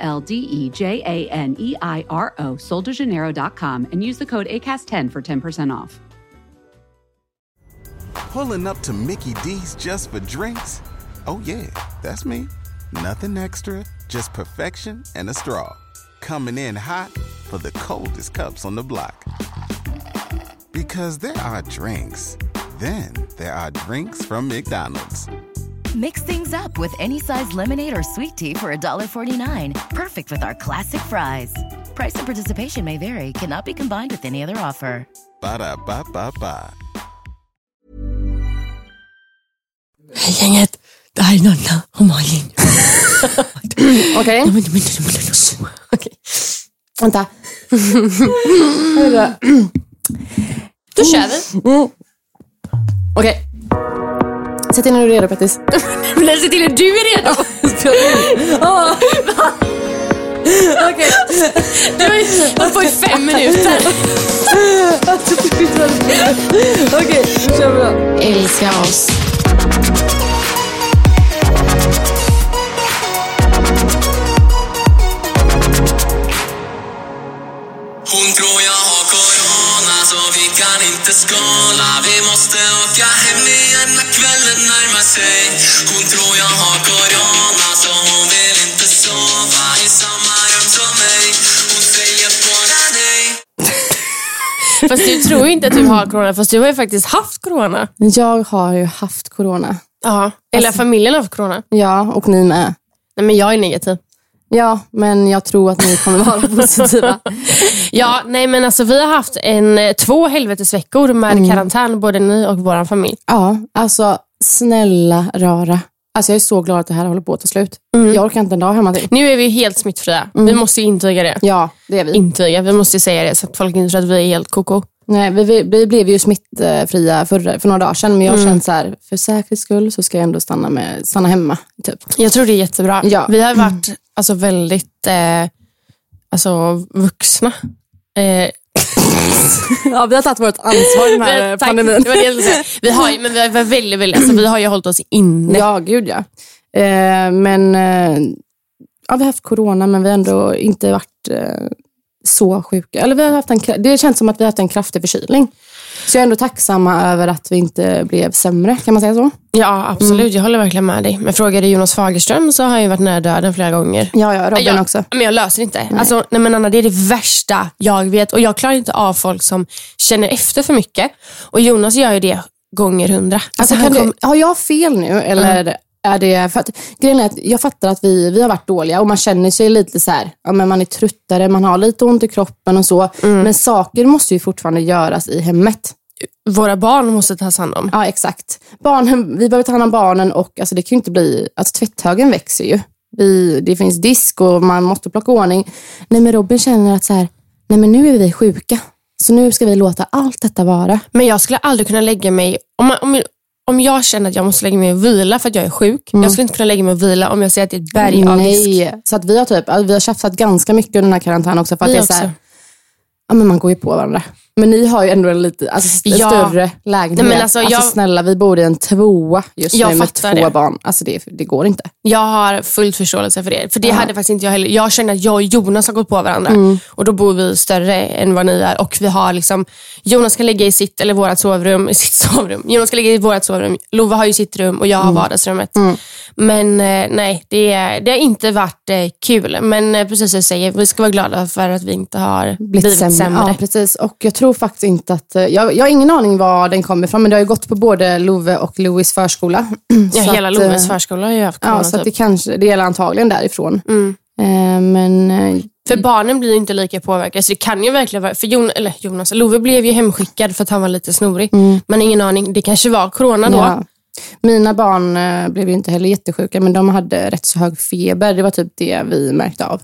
L D E J A N E I R O, soldejaneiro.com, and use the code ACAST10 for 10% off. Pulling up to Mickey D's just for drinks? Oh, yeah, that's me. Nothing extra, just perfection and a straw. Coming in hot for the coldest cups on the block. Because there are drinks, then there are drinks from McDonald's. Mix things up with any size lemonade or sweet tea for $1.49. Perfect with our classic fries. Price and participation may vary, cannot be combined with any other offer. Ba da ba ba ba. Hej gänget, det här är Nanna och Malin. Okej, Okej. vänta. Då kör vi. Okej. Sätt in när du är redo Pettis. Men se till att du är redo. Okej. Du har ju hållit på i fem minuter. Okej, nu kör vi då. Älska oss. Hon tror jag har corona så vi kan inte skåla sig Hon tror jag har corona så hon vill inte sova i samma rum som mig Hon säger bara nej Fast du tror ju inte att du har corona, fast du har ju faktiskt haft corona. Jag har ju haft corona. Ja. Eller familjen har haft corona. Ja, och ni med. Nej men jag är negativ. Ja, men jag tror att ni kommer vara positiva. Ja, nej men alltså vi har haft en, eh, två helvetesveckor med karantän, både ni och vår familj. Ja, alltså snälla rara. Alltså jag är så glad att det här håller på att ta slut. Jag orkar inte en dag hemma till. Nu är vi helt smittfria. Vi måste ju intyga det. Ja, det är vi. Intyga, vi måste ju säga det så att folk inte tror att vi är helt koko. Nej, vi, vi, vi blev ju smittfria för, för några dagar sedan, men jag har känt så här, för säkerhets skull så ska jag ändå stanna, med, stanna hemma. Typ. Jag tror det är jättebra. Ja. Vi har varit alltså, väldigt eh, alltså, vuxna. Eh, Ja, vi har tagit vårt ansvar den här tack. pandemin. Det var det jag skulle säga. Vi har, ju- men vi har väldigt, väldigt, alltså, vi har ju hållit oss inne. Ja, gud ja. Eh, men eh, ja, vi har haft corona, men vi har ändå inte varit eh, så sjuka. Eller vi har haft en, det känns som att vi har haft en kraftig förkylning. Så jag är ändå tacksamma över att vi inte blev sämre, kan man säga så? Ja, absolut. Jag håller verkligen med dig. Men frågar du Jonas Fagerström så har jag ju varit nära döden flera gånger. Ja, ja, Robin jag, också. Men jag löser inte. Alltså, nej men Anna, det är det värsta jag vet. Och jag klarar inte av folk som känner efter för mycket. Och Jonas gör ju det gånger hundra. Alltså, han kan kom- det, har jag fel nu? Eller är det... För att, grejen är att jag fattar att vi, vi har varit dåliga och man känner sig lite så här, ja, men man är tröttare, man har lite ont i kroppen och så. Men saker måste ju fortfarande göras i hemmet. Våra barn måste tas hand om. Ja, exakt. Barnen, vi behöver ta hand om barnen och alltså, det kan ju inte bli... Alltså, tvätthögen växer ju. Vi, det finns disk och man måste plocka ordning. Nej, men Robin känner att så här, nej, men nu är vi sjuka. Så nu ska vi låta allt detta vara. Men jag skulle aldrig kunna lägga mig... Om, man, om, om jag känner att jag måste lägga mig och vila för att jag är sjuk. Jag skulle inte kunna lägga mig och vila om jag ser att det är ett berg av. Nej, så att vi har typ, alltså, vi har tjafsat ganska mycket under den här karantänen också. För att Vi det är så här, också. ja, men man går ju på varandra. Men ni har ju ändå en lite alltså, en Ja. större lägenhet. Nej, men alltså, jag- snälla, vi bor i en tvåa just nu med två det. barn. Alltså det, det går inte. Jag har fullt förståelse för det. För det hade faktiskt inte jag heller. Jag känner att jag och Jonas har gått på varandra. Mm. Och då bor vi större än vad ni är. Och vi har liksom, Jonas kan ligga i sitt eller vårt sovrum, i sitt sovrum. Jonas ska ligga i vårt sovrum. Lova har ju sitt rum och jag Mm. har vardagsrummet. Men eh, nej, det, det har inte varit eh, kul. Men eh, precis som jag säger, vi ska vara glada för att vi inte har blivit, sämre. Ja, precis. Och jag tror faktiskt inte att... eh, Jag, jag har ingen aning var den kommer ifrån, men det har ju gått på både Love och Louis förskola. Ja, Så hela att, Loves eh, förskola har ju haft corona. Ja, så att det, typ. kanske, det gäller antagligen därifrån. Mm. Eh, men eh, För barnen blir inte lika påverkade. Så det kan ju verkligen vara... För Jon, eller Jonas, Love blev ju hemskickad för att han var lite snorig. Men ingen aning. Det kanske var corona då. Mm. ja. Mina barn blev ju inte heller jättesjuka, men de hade rätt så hög feber. Det var typ det vi märkte av.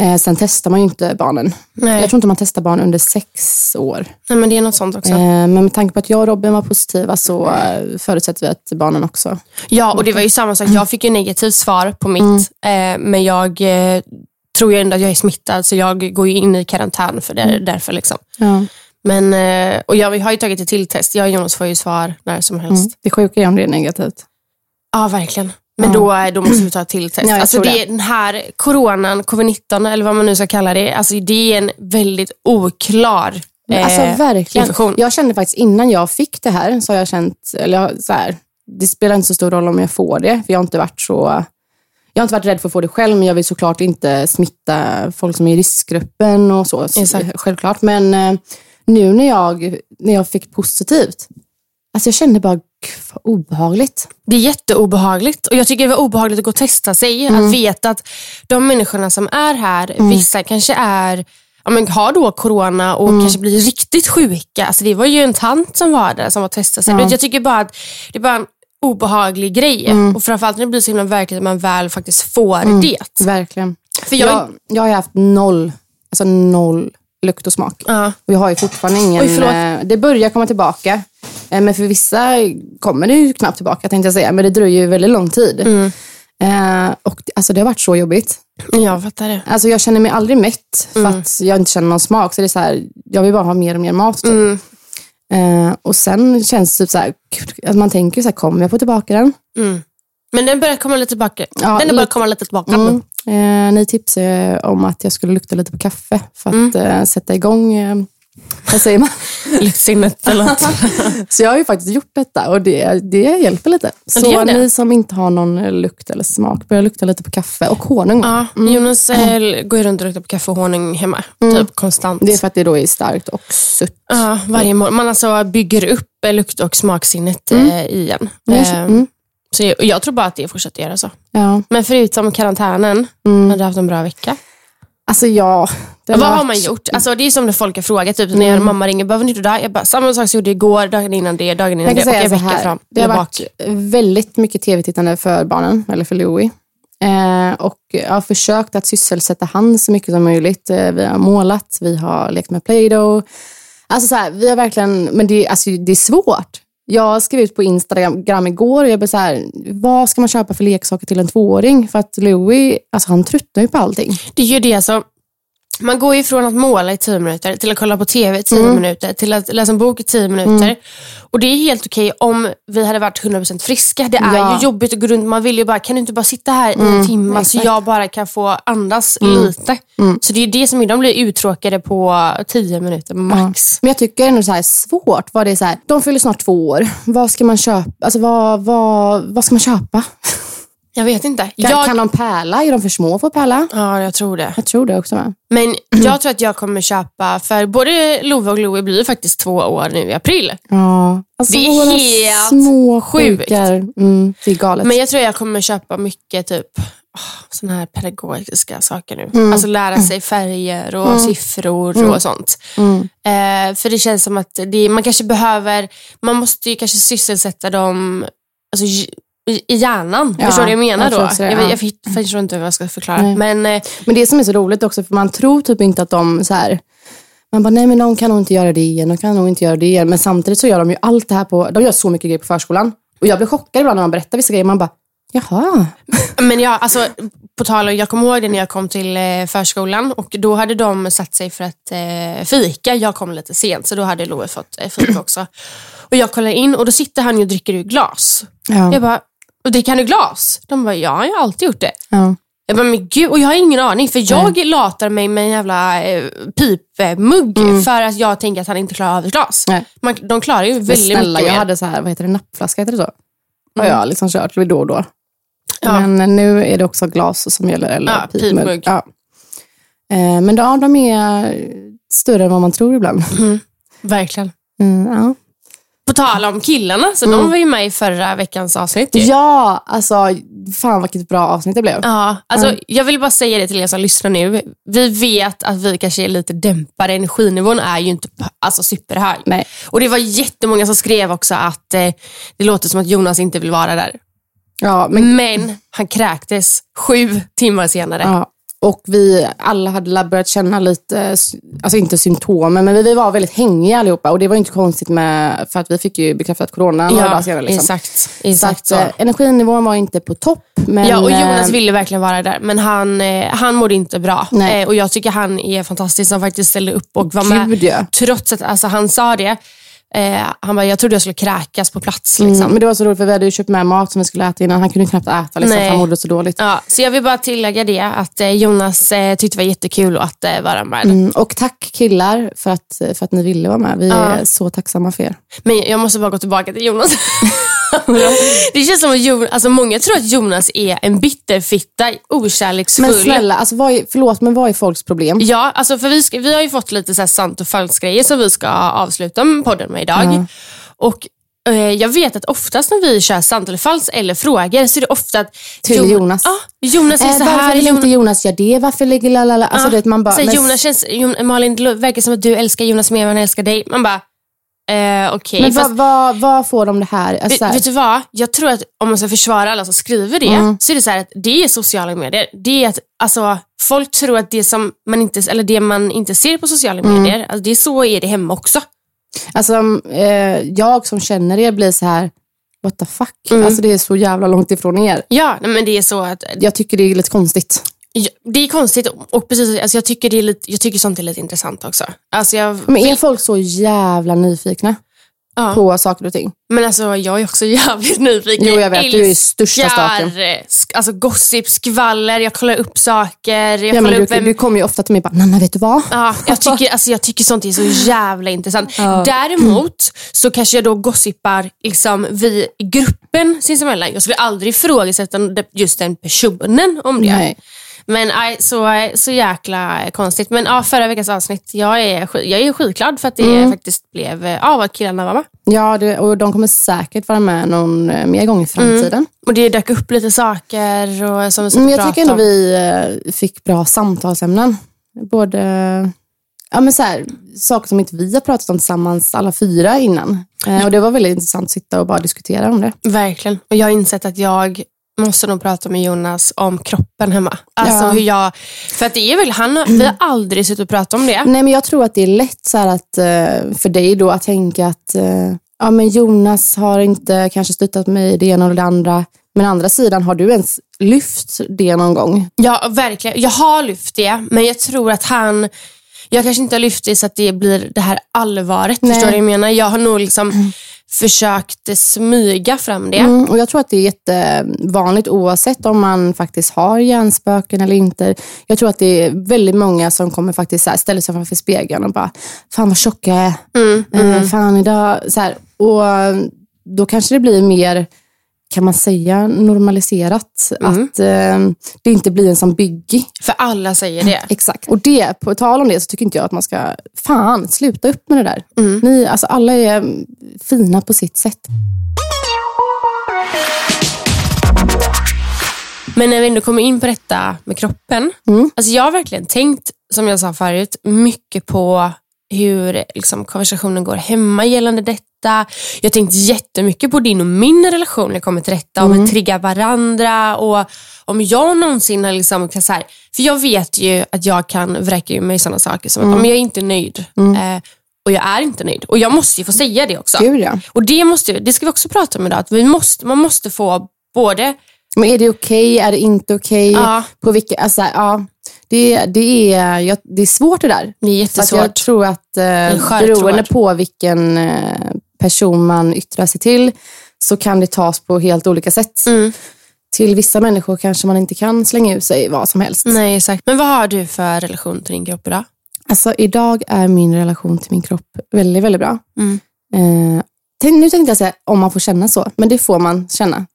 Eh, sen testar man ju inte barnen. Nej. Jag tror inte man testar barn under sex år. Nej, men det är något sånt också. Eh, men med tanke på att jag och Robin var positiva så eh, förutsätter vi att barnen också. Ja, och det var ju samma sak. Jag fick ju negativt svar på mitt, eh, men jag eh, tror ju ändå att jag är smittad, så jag går ju in i karantän för det, därför. Liksom. Ja. Men, eh, och jag har ju tagit ett till test. Jag och Jonas får ju svar när som helst. Mm. Det sjuka är om det är negativt. Ja, verkligen. Men då, då måste vi ta till test. Ja, alltså det, det. Den här coronan, covid-19 eller vad man nu ska kalla det, alltså det är en väldigt oklar Alltså eh, verkligen. infektion. Jag kände faktiskt innan jag fick det här, så har jag känt, eller så här, det spelar inte så stor roll om jag får det, för jag har inte varit så jag har inte varit rädd för att få det själv, men jag vill såklart inte smitta folk som är i riskgruppen och så. Exakt. självklart. Men eh, nu när jag, när jag fick positivt, alltså jag kände bara, obehagligt. Det är jätteobehagligt och jag tycker det var obehagligt att gå och testa sig. Mm. Att veta att de människorna som är här, vissa kanske är Ja, men har då corona och Mm. kanske blir riktigt sjuka. Alltså det var ju en tant som var där som var testad sig. Ja. Jag tycker bara att det är bara en obehaglig grej. Mm. Och framförallt när det blir så himla verkligt att man väl faktiskt får det. Verkligen. För jag, Jag, jag har ju haft noll, alltså noll lukt och smak. ja, Och jag har ju fortfarande ingen... Oj, eh, det börjar komma tillbaka. Eh, Men för vissa kommer det ju knappt tillbaka tänkte jag säga. Men det dröjer ju väldigt lång tid. Mm. Eh, och alltså det har varit så jobbigt. jag fattar det. Alltså jag känner mig aldrig mätt för Mm. att jag inte känner någon smak. Så det är så här, jag vill bara ha mer och mer mat. Typ. Mm. Eh, och sen känns det typ så här, att man tänker så här, kommer jag få tillbaka den? Mm. Men den börjar komma lite tillbaka. Ja, den börjar komma lite tillbaka. Mm. Eh, ni tipsade om att jag skulle lukta lite på kaffe för att Mm. eh, sätta igång, eh, vad säger man? Luktsinnet eller något. Så jag har ju faktiskt gjort detta och det, det hjälper lite. Så ni som inte har någon lukt eller smak, börja lukta lite på kaffe och honung. Ja, Jonas eh, går ju runt och luktar på kaffe och honung hemma. Typ konstant. Det är för att det då är starkt och sött. Ja, varje morgon. Man alltså bygger upp lukt och smaksinnet eh, igen. Mm, Eh, mm. så jag, jag tror bara att det fortsätter göra så. Ja. Men förutom karantänen, Mm. har du haft en bra vecka? Alltså ja. Vad har varit- man gjort? Alltså, det är som när folk har frågat, typ, när Mm. mamma ringer, behöver ni idag? Jag bara, samma sak som jag gjorde igår, dagen innan det, dagen innan Jag det och en vecka fram. det har varit väldigt mycket tv-tittande för barnen, eller för Louie. Eh, och jag har försökt att sysselsätta han så mycket som möjligt. Eh, vi har målat, vi har lekt med Play-Doh. Alltså så här, vi har verkligen, men det, alltså, det är svårt. Jag skrev ut på Instagram igår och jag blev så här, vad ska man köpa för leksaker till en tvååring? För att Louie, alltså han tröttnar ju på allting. Det är ju det som man går ju från att måla i tio minuter till att kolla på tv i tio Mm. minuter till att läsa en bok i tio minuter. Och det är helt okej om vi hade varit 100% friska. Det är Ja. Mm. ju jobbigt att gå runt. Man vill ju bara, kan du inte bara sitta här i en timme så jag bara kan få andas Mm. lite. Så det är det som är, de blir uttråkade på tio minuter max. Men jag tycker ändå så här svårt. Vad det är så här, de fyller snart två år. Vad ska man köpa? Alltså vad, vad, vad ska man köpa? Jag vet inte. Kan, jag, kan de pärla? Är de för små för att pärla? Ja, jag tror det. Jag tror det också. Va? Men jag tror att jag kommer köpa, för både Love och Louie blir faktiskt två år nu i april. Ja. Alltså, Det är helt små sjukt. Mm, det är galet. Men jag tror jag kommer köpa mycket typ sådana här pedagogiska saker nu. Mm. Alltså lära sig färger och siffror och sånt. Mm. Eh, för det känns som att det, man kanske behöver, man måste ju kanske sysselsätta dem alltså, i, hjärnan. Ja, Förstår du vad jag menar jag då? det, jag, ja. jag, jag förstår inte hur jag ska förklara. Nej. Men eh, Men det som är så roligt också, för man tror typ inte att de så här, man bara, nej men de kan nog inte göra det igen, de kan nog inte göra det igen. Men samtidigt så gör de ju allt det här på, de gör så mycket grejer på förskolan. Och jag blir chockad ibland när man berättar vissa grejer, man bara, jaha. Men ja, alltså, på tal om, jag kommer ihåg det när jag kom till eh, förskolan och då hade de satt sig för att eh, fika. Jag kom lite sent så då hade Loe fått eh, fika också. Och jag kollar in och då sitter han ju och dricker ur glas. Ja. Jag bara, och dricker han ur glas? De bara, ja, jag har alltid gjort det. Ja. Jag bara, men gud, och jag har ingen aning för jag latar mig med en jävla eh, pipmugg för att jag tänker att han inte klarar av ett glas. Nej. Man, de klarar ju Men väldigt snälla, mycket jag mer. hade så här, vad heter det, nappflaska, heter det så? Har Mm. jag liksom kört då och då. Ja. Men nu är det också glas som gäller, eller Ja, pipmugg. pipmugg. Ja. Eh, Men ja, de är större än vad man tror ibland. Verkligen. Mm, ja. På tal om killarna, så de var ju med i förra veckans avsnitt. ju. ja, alltså fan vilket bra avsnitt det blev. Ja, alltså, Jag vill bara säga det till er som lyssnar nu. Vi vet att vi kanske är lite dämpade. Energinivån är ju inte alltså, superhög. Nej. Och Det var jättemånga som skrev också att eh, det låter som att Jonas inte vill vara där. Ja, men, Men han kräktes sju timmar senare. ja. Och vi alla hade börjat känna lite, alltså inte symptomen, men vi, var väldigt hängiga allihopa. Och det var inte konstigt med, för att vi fick ju bekräftat corona några dagar senare. Liksom. exakt. exakt så att, eh, energinivån var inte på topp. Men, ja, och Jonas eh, ville verkligen vara där, men han, eh, han mådde inte bra. Nej. Och jag tycker han är fantastisk som faktiskt ställde upp och var med. Gud, ja. Trots att alltså, han sa det. Eh, han bara, jag trodde jag skulle kräkas på plats. Liksom. Mm, men det var så roligt för vi hade ju köpt med mat som vi skulle äta innan. Han kunde knappt äta liksom, Nej. han mådde så dåligt. Ja, så jag vill bara tillägga det, att eh, Jonas eh, tyckte det var jättekul att eh, vara med. Mm, och tack killar för att, för att ni ville vara med. Vi Ja. är så tacksamma för er. Men jag måste bara gå tillbaka till Jonas. det känns som att Jonas, alltså många tror att Jonas är en bitterfitta, okärleksfull. Men snälla, alltså, vad är, förlåt men vad är folks problem? Ja, alltså för vi, ska, vi har ju fått lite så sant och falskt grejer som vi ska avsluta podden med idag. Och eh, jag vet att oftast när vi kör sant eller falskt eller frågor så är det ofta att Till Jo- Jonas. Ja, Jonas är Eh, så varför här. vill Jonas, inte Jonas göra det? Varför ligger lalala? Alltså, vet, man bara, men, Jonas känns, Jon, Malin, det verkar som att du älskar Jonas mer än han älskar dig. Man bara, eh, okej. men vad, vad, vad får de det här? Alltså, Vet, vet du vad? Jag tror att om man ska försvara alla som skriver det, Mm. så är det så att det är sociala medier. Det är att, alltså, folk tror att det, som man inte, eller det man inte ser på sociala Mm. medier, alltså, det är så är det hemma också. Alltså, eh, jag som känner er blir så här, what the fuck? Mm. Alltså, det är så jävla långt ifrån er. Ja, men det är så att Jag tycker det är lite konstigt. Ja, Det är konstigt och precis, alltså jag, tycker det är lite, jag tycker sånt är lite intressant också. Alltså jag, Men är folk så jävla nyfikna ja. på saker och ting? Men alltså jag är också jävligt nyfiken. Jo, jag vet. Du är största staken. Älskar, Alltså gossip, skvaller, jag kollar upp saker. Jag Ja, men du, upp vem... du kommer ju ofta till mig och bara, Nanna vet du vad? Ja, jag, tycker, alltså, jag tycker sånt är så jävla intressant. Däremot så kanske jag då gossipar liksom, vi i gruppen sinsemellan. Jag skulle aldrig ifrågasätta just den personen om det. Nej. Men aj, så, så jäkla konstigt. Men ja, förra veckans avsnitt, jag är, jag är skitglad för att det faktiskt blev eh, av att killarna var med. Ja, det, och de kommer säkert vara med någon eh, mer gång i framtiden. Och det dök upp lite saker och, som vi Men jag tycker ändå om. vi eh, fick bra samtalsämnen. Både ja, men så här, saker som inte vi har pratat om tillsammans alla fyra innan. Eh, och Det var väldigt intressant att sitta och bara diskutera om det. Verkligen. Och jag har insett att jag måste nog prata med Jonas om kroppen hemma. Alltså Ja. hur jag... För att det är väl, han har, vi har aldrig suttit och pratat om det. Nej, men jag tror att det är lätt så att, eh, för dig då att tänka att eh, ja, men Jonas har inte kanske stöttat mig i det ena eller det andra. Men å andra sidan, har du ens lyft det någon gång? Ja, verkligen. Jag har lyft det, men jag tror att han... Jag kanske inte har lyft det så att det blir det här allvaret. Nej. Förstår du vad jag menar? Jag har nog liksom försökt smyga fram det. Mm, och Jag tror att det är jättevanligt oavsett om man faktiskt har hjärnspöken eller inte. Jag tror att det är väldigt många som kommer faktiskt så här, ställa sig framför spegeln och bara, fan vad tjock jag är. Mm, Eh, fan idag. Så här, och då kanske det blir mer, kan man säga, normaliserat. Att eh, det inte blir en sån byggy. För alla säger det. Exakt. Och det, på tal om det så tycker inte jag att man ska, fan sluta upp med det där. Mm. Ni, alltså, alla är fina på sitt sätt. Men när vi ändå kommer in på detta med kroppen. Alltså jag har verkligen tänkt, som jag sa förut, mycket på hur liksom, konversationen går hemma gällande detta. Jag har tänkt jättemycket på din och min relation när det kommer till detta. Om vi triggar varandra och om jag någonsin har liksom, så här, För jag vet ju att jag kan vräka ur mig sådana saker som att om jag är inte nöjd. Eh, och jag är inte nöjd. Och jag måste ju få säga det också. Gud ja. Och det, måste, det ska vi också prata om idag. Att vi måste, man måste få både Men är det okej? Är det inte okej? Ja. På vilka, alltså, ja, det, det, är, ja, det är svårt det där. Det är jättesvårt. jag tror att eh, beroende på vilken eh, person man yttrar sig till så kan det tas på helt olika sätt. Mm. Till vissa människor kanske man inte kan slänga ut sig vad som helst. Nej, exakt. Men vad har du för relation till din kropp idag? Alltså idag är min relation till min kropp väldigt, väldigt bra. Mm. Eh, nu tänkte jag säga om man får känna så, men det får man känna.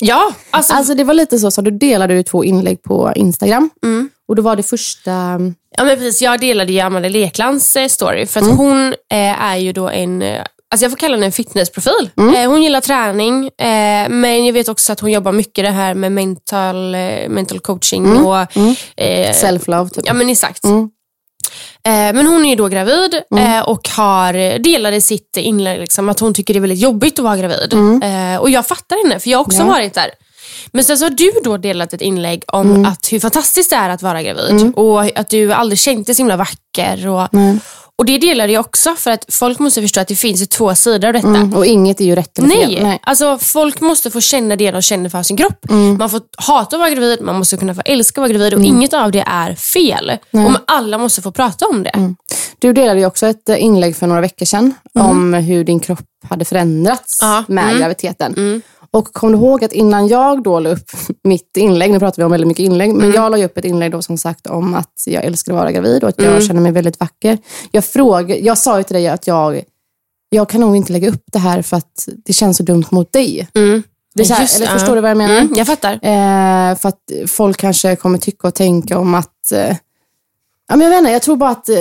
Ja, alltså, Alltså det var lite så, så du delade du två inlägg på Instagram. Mm. Och då var det första, ja, men precis, jag delade ju Amanda Leklands eh, story för att Mm. hon eh, är ju då en eh, Alltså jag får kalla henne en fitnessprofil. Mm. Eh, hon gillar träning, eh, men jag vet också att hon jobbar mycket det här med mental, eh, mental coaching. och eh, self-love. Typ. Ja men exakt. Mm. Eh, men hon är ju då gravid eh, och har delade sitt inlägg liksom, att hon tycker det är väldigt jobbigt att vara gravid. Eh, och jag fattar henne, för jag har också Mm. Ja. varit där. Men sen så har du då delat ett inlägg om Mm. att hur fantastiskt det är att vara gravid och att du aldrig känt dig så himla vacker. Och, Nej. Och det delar jag också för att folk måste förstå att det finns ju två sidor av detta. Mm. Och inget är ju rätt eller Nej. fel. alltså folk måste få känna det de känner för sin kropp. Mm. Man får hata att vara gravid, man måste kunna få älska att vara gravid och inget av det är fel. Och alla måste få prata om det. Mm. Du delade ju också ett eh, inlägg för några veckor sedan om hur din kropp hade förändrats Ja. med Mm. graviditeten. Och kom du ihåg att innan jag då la upp mitt inlägg, nu pratar vi om väldigt mycket inlägg, men jag la upp ett inlägg då som sagt om att jag älskar att vara gravid och att jag känner mig väldigt vacker. Jag, fråg, jag sa ju till dig att jag, jag kan nog inte lägga upp det här för att det känns så dumt mot dig. Mm. Det här, Just eller förstår ja. du vad jag menar? Mm, jag fattar. Eh, för att folk kanske kommer tycka och tänka om att... Eh, ja, men jag vet inte, jag tror bara att eh,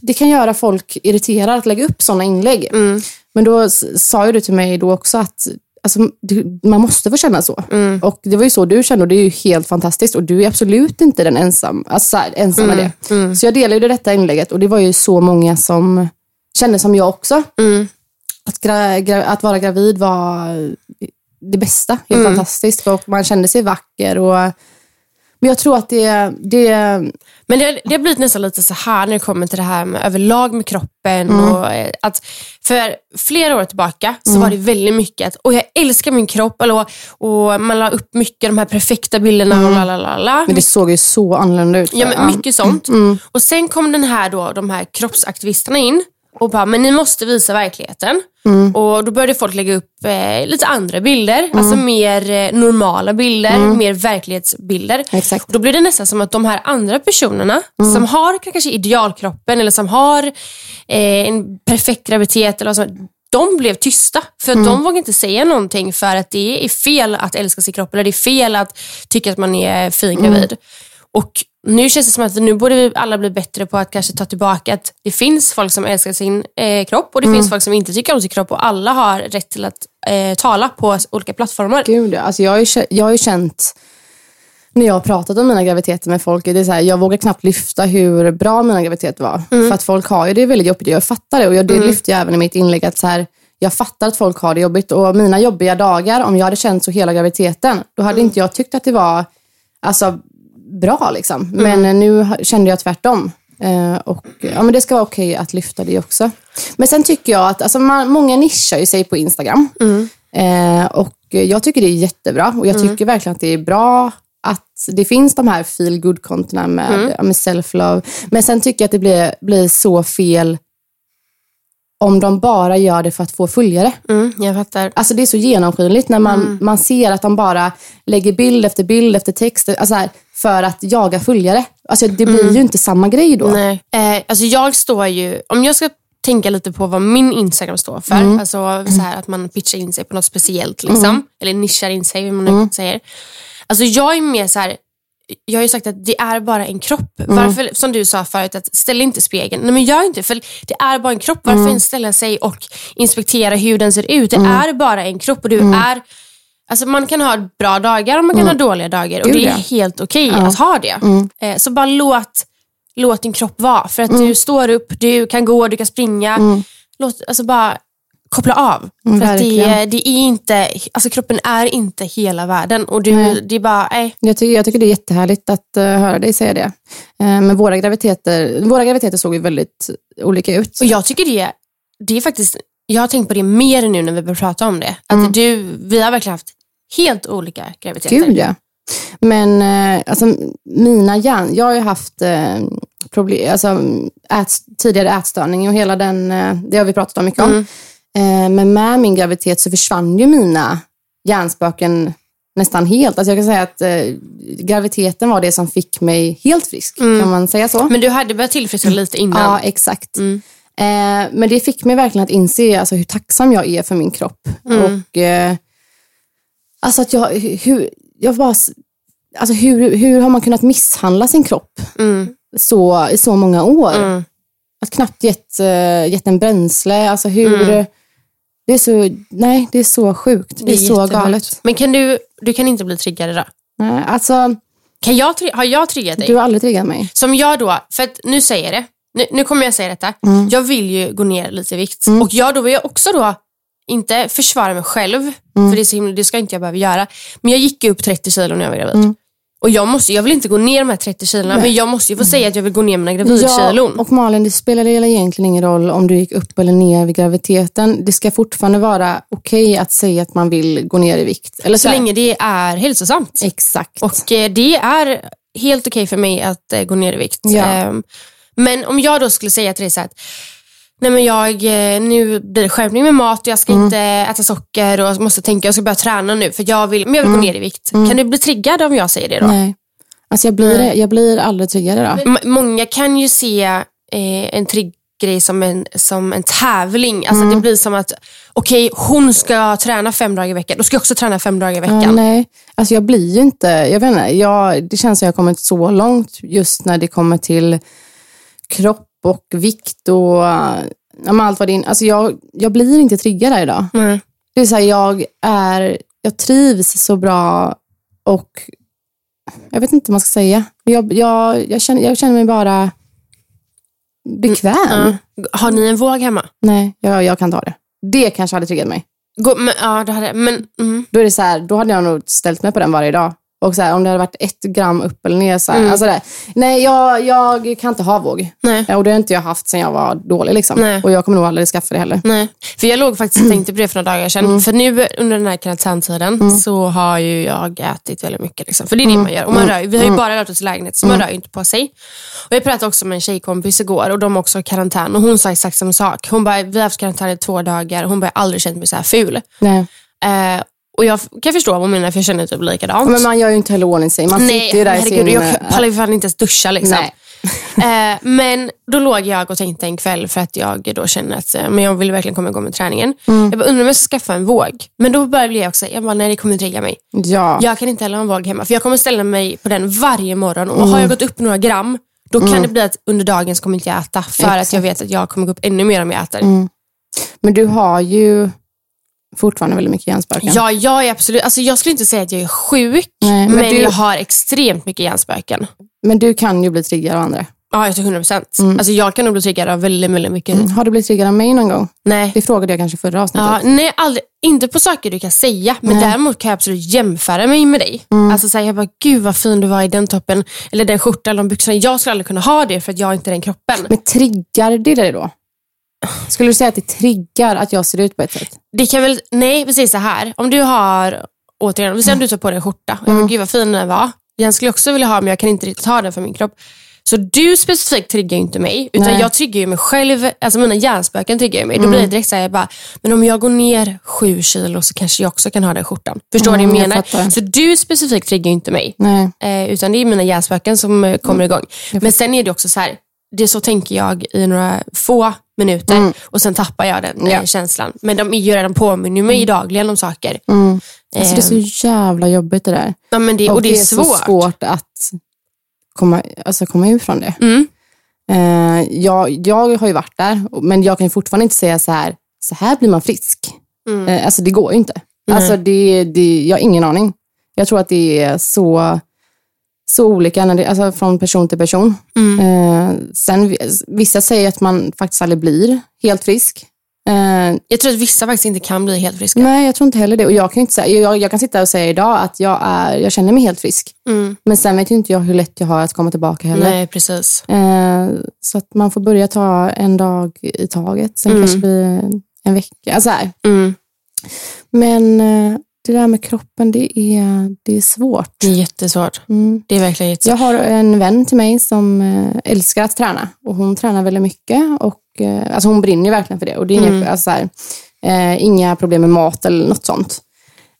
det kan göra folk irriterade att lägga upp sådana inlägg. Mm. Men då sa ju du till mig då också att alltså, man måste få känna så. Mm. Och det var ju så du kände och det är ju helt fantastiskt. Och du är absolut inte den ensam, alltså, ensam med det. Mm. Så jag delade ju detta inlägget och det var ju så många som kände som jag också. Mm. Att, att vara gravid var det bästa. Helt Mm. fantastiskt. Och man kände sig vacker. Och, men jag tror att det... det Men det, det har blivit nästan lite så här när det kommer till det här med överlag med kroppen. Mm. Och, eh, att för flera år tillbaka så var det väldigt mycket att och jag älskar min kropp. Eller, och man la upp mycket de här perfekta bilderna. Och la, la, la, la. Mm. men det såg ju så annorlunda ut. Ja, men mycket sånt. Och Sen kom den här då, de här kroppsaktivisterna in och bara, men ni måste visa verkligheten. Och Då började folk lägga upp eh, lite andra bilder, alltså mer eh, normala bilder, mer verklighetsbilder. Exakt. Och då blir det nästan som att de här andra personerna som har kanske idealkroppen eller som har eh, en perfekt graviditet, eller så, de blev tysta. För att de vågar inte säga någonting för att det är fel att älska sin kropp eller det är fel att tycka att man är fin gravid. Och nu känns det som att nu borde vi alla bli bättre på att kanske ta tillbaka att det finns folk som älskar sin eh, kropp och det finns folk som inte tycker om sin kropp och alla har rätt till att eh, tala på olika plattformar. Gud, alltså jag, har ju, jag har ju känt när jag har pratat om mina graviditeter med folk, det är så här, jag vågar knappt lyfta hur bra mina graviditeter var. För att folk har ju det väldigt jobbigt. Jag fattar det och jag, det lyfte jag även i mitt inlägg. att så här, Jag fattar att folk har det jobbigt och mina jobbiga dagar, om jag hade känt så hela graviditeten, då hade inte jag tyckt att det var alltså, bra. Liksom. Men eh, nu kände jag tvärtom. Eh, och, ja, men det ska vara okej att lyfta det också. Men sen tycker jag att alltså, man, många nischar ju sig på Instagram. Eh, och jag tycker det är jättebra och jag tycker verkligen att det är bra att det finns de här feel good kontona med, ja, med self-love. Men sen tycker jag att det blir, blir så fel om de bara gör det för att få följare. Mm, jag fattar. Alltså det är så genomskinligt när man, man ser att de bara lägger bild efter bild efter text alltså här, för att jaga följare. Alltså det blir ju inte samma grej då. Nej. Eh, alltså jag står ju, om jag ska tänka lite på vad min Instagram står för, alltså så här att man pitchar in sig på något speciellt, liksom, eller nischar in sig, hur man nu säger. Alltså jag är mer så här, jag har ju sagt att det är bara en kropp. Varför, som du sa förut, att ställ inte spegeln. Nej men gör inte, för det är bara en kropp. Varför inte ställa sig och inspektera hur den ser ut? Det är bara en kropp och du är Alltså man kan ha bra dagar och man kan ha dåliga dagar och det är ja. helt okej att ha det. Eh, så bara låt, låt din kropp vara. För att du står upp, du kan gå, du kan springa. Låt, alltså bara koppla av. Mm, för det, det är inte, alltså kroppen är inte hela världen. Och du, det är bara, nej. Jag tycker, jag tycker det är jättehärligt att eh, höra dig säga det. Eh, men våra graviditeter, våra graviditeter såg ju väldigt olika ut. Och jag tycker det, det är faktiskt, jag har tänkt på det mer nu när vi börjar prata om det. Att du, vi har verkligen haft helt olika graviditeter. Gud ja. Men eh, alltså, mina hjärn, jag har ju haft eh, problem, alltså, ät, tidigare ätstörning och hela den, eh, det har vi pratat om mycket om. Eh, men med min graviditet så försvann ju mina hjärnspöken nästan helt. Alltså jag kan säga att eh, graviditeten var det som fick mig helt frisk. Kan man säga så? Men du hade börjat tillfriskna lite innan. Ja, exakt. Eh, men det fick mig verkligen att inse alltså, hur tacksam jag är för min kropp. Och eh, alltså att jag, hur, jag var, s- alltså hur, hur har man kunnat misshandla sin kropp så, i så många år? Att knappt gett, eh, gett en bränsle. Alltså hur, det är så, nej, det är så sjukt. Det är, så galet. Men kan du, du kan inte bli triggad idag? Nej, alltså, Kan jag, har jag triggat dig? du har aldrig triggat mig. Som jag då, för att nu säger jag det. Nu, nu kommer jag säga detta. Mm. Jag vill ju gå ner lite i vikt. Och jag då vill jag också då inte försvara mig själv, Mm. för det, är så himla, det ska inte jag behöva göra. Men jag gick upp 30 kilo när jag var gravid. Och jag, måste, jag vill inte gå ner de här 30 kilona, men jag måste ju få säga att jag vill gå ner mina gravidkilon. och Malin, det spelar egentligen ingen roll om du gick upp eller ner vid graviditeten. Det ska fortfarande vara okej att säga att man vill gå ner i vikt. Eller så här. länge det är hälsosamt. Exakt. Och eh, det är helt okej för mig att eh, gå ner i vikt. Ja. Ehm, men om jag då skulle säga till dig så här att Nej men jag, eh, nu blir det skärpning med mat och jag ska inte äta socker och måste tänka jag ska börja träna nu för jag vill, men jag vill gå ner i vikt. Kan du bli triggad om jag säger det då? Nej. Alltså jag blir, jag blir aldrig tryggare då. M- många kan ju se eh, en triggrej som en, som en tävling. Alltså Det blir som att, okej hon ska träna fem dagar i veckan, då ska jag också träna fem dagar i Ja, veckan. nej, alltså jag blir ju inte, jag vet inte, jag, det känns som jag har kommit så långt just när det kommer till kropp och vikt och ja, allt vad det är. Alltså jag, jag blir inte triggad där idag. Nej. Det är så här, jag, är, jag trivs så bra och jag vet inte vad man ska säga. Jag, jag, jag, känner, jag känner mig bara bekväm. Ja. Har ni en våg hemma? Nej, jag, jag kan ta det. Det kanske hade triggat mig. Gå, men, ja, det hade, men, mm. Då är det så här, då hade jag nog ställt mig på den varje dag. Och så här, om det hade varit ett gram upp eller ner. Så här, alltså det, nej, jag, jag kan inte ha våg. Nej. Och det har inte jag haft sedan jag var dålig. Liksom. Nej. Och jag kommer nog aldrig skaffa det heller. Nej, för jag låg faktiskt och tänkte på det för några dagar sedan. Mm. För nu under den här karantäntiden så har ju jag ätit väldigt mycket. Liksom. För det är Mm. det man gör. Och man rör, ju- vi har ju bara rört oss i lägenhet så man rör ju inte på sig. Och jag pratade också med en tjejkompis igår och de har också karantän. Och hon sa exakt samma sak. Hon bara, vi har haft karantän i två dagar och hon bara, jag har aldrig känt mig så här ful. Nej. Eh, och jag kan förstå vad hon menar för jag känner typ likadant. Men man gör ju inte heller ordning sig. Man Nej, sitter ju där i herregud, sin... jag pallar ju fan inte ens duscha. Liksom. Nej. Eh, men då låg jag och tänkte en kväll för att jag då känner att eh, men jag vill verkligen komma igång med träningen. Mm. Jag bara, undrar om jag ska skaffa en våg. Men då började jag också, jag bara, nej det kommer trigga mig. Ja. Jag kan inte heller ha en våg hemma för jag kommer ställa mig på den varje morgon och Mm. har jag gått upp några gram då kan det bli att under dagen så kommer inte jag äta för att jag vet att jag kommer gå upp ännu mer om jag äter. Mm. Men du har ju fortfarande väldigt mycket hjärnspöken. Ja, jag är absolut, alltså jag skulle inte säga att jag är sjuk, Nej, men men, du- jag har extremt mycket hjärnspöken. Men du kan ju bli triggad av andra. Ja, jag tror 100 procent. Alltså jag kan nog bli triggad av väldigt, väldigt mycket. Mm. Har du blivit triggad av mig någon gång? Nej. Det frågade jag kanske förra avsnittet. Ja, nej, aldrig, inte på saker du kan säga, men däremot kan jag absolut jämföra mig med dig. Alltså säga, jag bara, gud vad fin du var i den toppen, eller den skjortan, eller de byxorna. Jag skulle aldrig kunna ha det för att jag har inte den kroppen. Men triggar det dig då? Skulle du säga att det triggar att jag ser ut på ett sätt? Det kan väl, nej precis så här. Om du har, återigen, om du tar på dig en skjorta, jag bara, gud vad fin den var. Den skulle jag också vilja ha, men jag kan inte riktigt ha den för min kropp. Så du specifikt triggar ju inte mig, utan Nej. jag triggar ju mig själv. Alltså mina hjärnspöken triggar ju mig. Då blir det direkt så här, jag bara, men om jag går ner sju kilo så kanske jag också kan ha den skjortan. Förstår du vad Mm, jag jag menar? fattar. Så du specifikt triggar ju inte mig. Nej. Eh, utan det är mina hjärnspöken som eh, kommer igång. Men sen är det också så här, det så tänker jag i några få minuter och sen tappar jag den eh, Ja. känslan. Men de är ju redan påminner mig dagligen om saker. Alltså det är så jävla jobbigt det där. Ja, men det, och, det är, svårt. så svårt att komma, alltså komma ur från det. Mm. Eh, jag, jag har ju varit där, men jag kan fortfarande inte säga så här, så här blir man frisk. Mm. Eh, alltså det går ju inte. Alltså det, det, jag har ingen aning. Jag tror att det är så, så olika när det, alltså från person till person. Mm. Eh, sen, vi- vissa säger att man faktiskt aldrig blir helt frisk. Eh, Jag tror att vissa faktiskt inte kan bli helt friska. Nej, jag tror inte heller det. Och jag, kan inte säga, jag, jag kan sitta och säga idag att jag, är, jag känner mig helt frisk. Mm. Men sen vet ju inte jag hur lätt jag har att komma tillbaka heller. Nej, precis. Eh, så att man får börja ta en dag i taget. Sen kanske det blir en vecka. Alltså här. Mm. Men eh, det där med kroppen, det är, det är svårt. Det är jättesvårt. Mm. Det är verkligen Jag jättesvårt. har en vän till mig som eh, älskar att träna. Och hon tränar väldigt mycket. Och, eh, alltså hon brinner verkligen för det. Och det är inga, Mm. alltså så här, eh, inga problem med mat eller något sånt.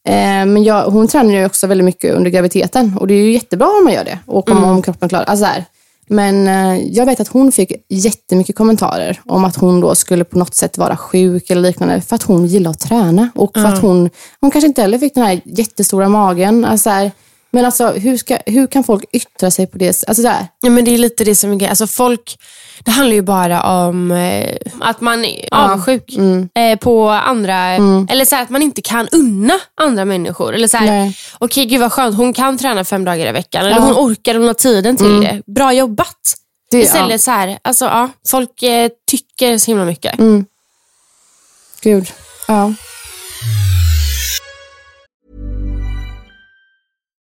Eh, men jag, hon tränar ju också väldigt mycket under graviditeten. Och det är ju jättebra om man gör det. Och om, om kroppen klarar alltså så här. Men eh, jag vet att hon fick jättemycket kommentarer om att hon då skulle på något sätt vara sjuk eller liknande. För att hon gillar att träna. Och för att hon, hon kanske inte heller fick den här jättestora magen. Alltså så här, men alltså hur, ska, hur kan folk yttra sig på det Alltså så här, Ja, men det är lite det som är grejen. Alltså folk, det handlar ju bara om eh, att man är avundsjuk Mm. eh, på andra. Eller så här, att man inte kan unna andra människor. Eller så här, okej gud vad skönt, hon kan träna fem dagar i veckan. Eller Ja. Mm. hon orkar, hon har tiden till det. Bra jobbat. det, Istället ja, så här, alltså ja, folk eh, tycker så himla mycket. gud. Ja.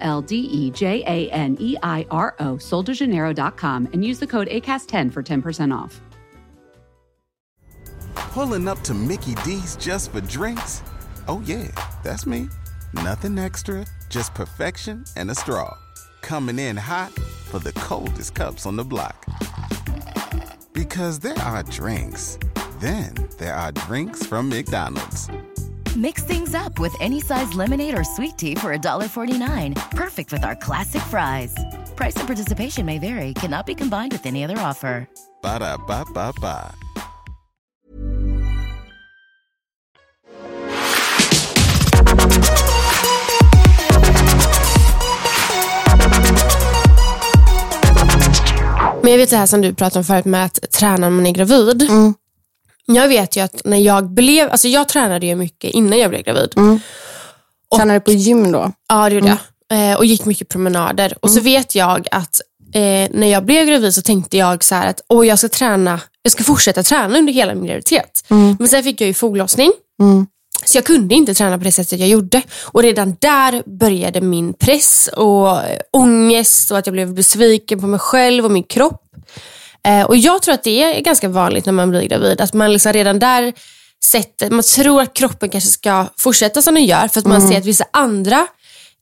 L D E J A N E I R O, soldejaneiro.com, and use the code ACAST10 for 10% off. Pulling up to Mickey D's just for drinks? Oh, yeah, that's me. Nothing extra, just perfection and a straw. Coming in hot for the coldest cups on the block. Because there are drinks, then there are drinks from McDonald's. Mix things up with any size lemonade or sweet tea for $1.49. Perfect with our classic fries. Price and participation may vary, cannot be combined with any other offer. Ba da ba ba ba. Men jag vet det här som du pratade om förut med att träna när man är gravid. Mm. Jag vet ju att när jag blev, alltså jag tränade ju mycket innan jag blev gravid. Tränar du på gym då? Ja, det gjorde jag. Eh, och gick mycket promenader. Och så vet jag att eh, när jag blev gravid så tänkte jag så att Åh, jag ska träna, jag ska fortsätta träna under hela min graviditet. Men sen fick jag ju foglossning. Så jag kunde inte träna på det sättet jag gjorde. Och redan där började min press och eh, ångest och att jag blev besviken på mig själv och min kropp. Eh, och jag tror att det är ganska vanligt när man blir gravid. Att man liksom redan där sätter, man tror att kroppen kanske ska fortsätta som den gör för att man ser att vissa andra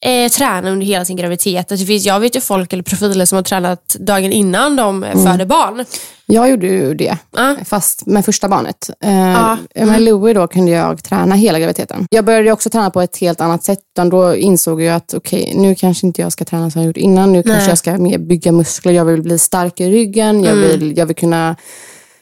eh, tränar under hela sin graviditet. Att det finns, jag vet ju folk eller profiler som har tränat dagen innan de eh, föder barn. Jag gjorde ju det, Ja. fast med första barnet. Eh, Ja. Med Louie då kunde jag träna hela graviditeten. Jag började också träna på ett helt annat sätt. Då insåg jag att okej, nu kanske inte jag ska träna som jag gjort innan. Nu kanske Nej. jag ska mer bygga muskler. Jag vill bli stark i ryggen. Jag, vill, jag vill kunna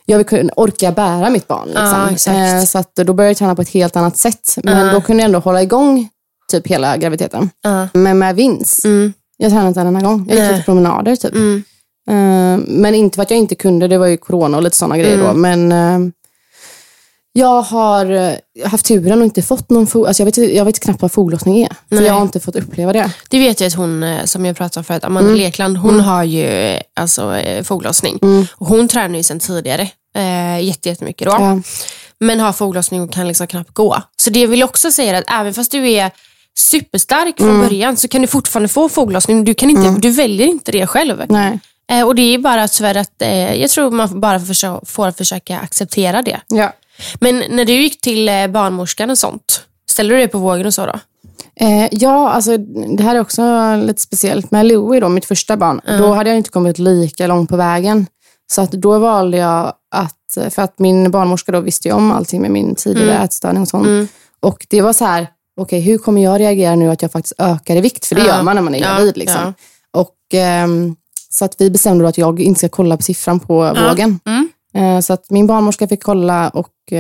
jag vill kunna orka bära mitt barn. Liksom. Eh, så att då började jag träna på ett helt annat sätt. Men Ja. då kunde jag ändå hålla igång typ hela graviditeten. Ja. Men med vinst. Mm. Jag tränade inte en enda gång. Jag gick Nej. lite promenader typ. Mm. Eh, men inte för att jag inte kunde, det var ju corona och lite sådana grejer Mm. då. Men eh, jag har eh, haft turen och inte fått någon fo- alltså jag, vet, jag vet knappt vad foglossning är. För jag har inte fått uppleva det. Det vet jag att hon, som jag pratade om förut, Amanda Lekland, hon har ju alltså, foglossning. Och hon tränar ju sedan tidigare eh, jätte- jättemycket då. Ja. Men har foglossning och kan liksom knappt gå. Så det vill jag också säga att även fast du är superstark från början så kan du fortfarande få foglossning. Du, kan inte, du väljer inte det själv. Nej. Eh, och det är bara tyvärr att eh, jag tror man bara försö- får försöka acceptera det. Ja. Men när du gick till eh, barnmorskan och sånt, ställde du dig på vågen och så då? Eh, ja, alltså det här är också lite speciellt. Med Louie, då, mitt första barn, då hade jag inte kommit lika långt på vägen. Så att då valde jag att, för att min barnmorska då visste ju om allting med min tidigare ätstörning och sånt. Och det var så här, okej hur kommer jag reagera nu att jag faktiskt ökar i vikt? För det Ja. gör man när man är Ja, gravid. Liksom. ja. Och, ehm, så att vi bestämde då att jag inte ska kolla på siffran på vågen. Mm. Eh, så att min barnmorska fick kolla och eh,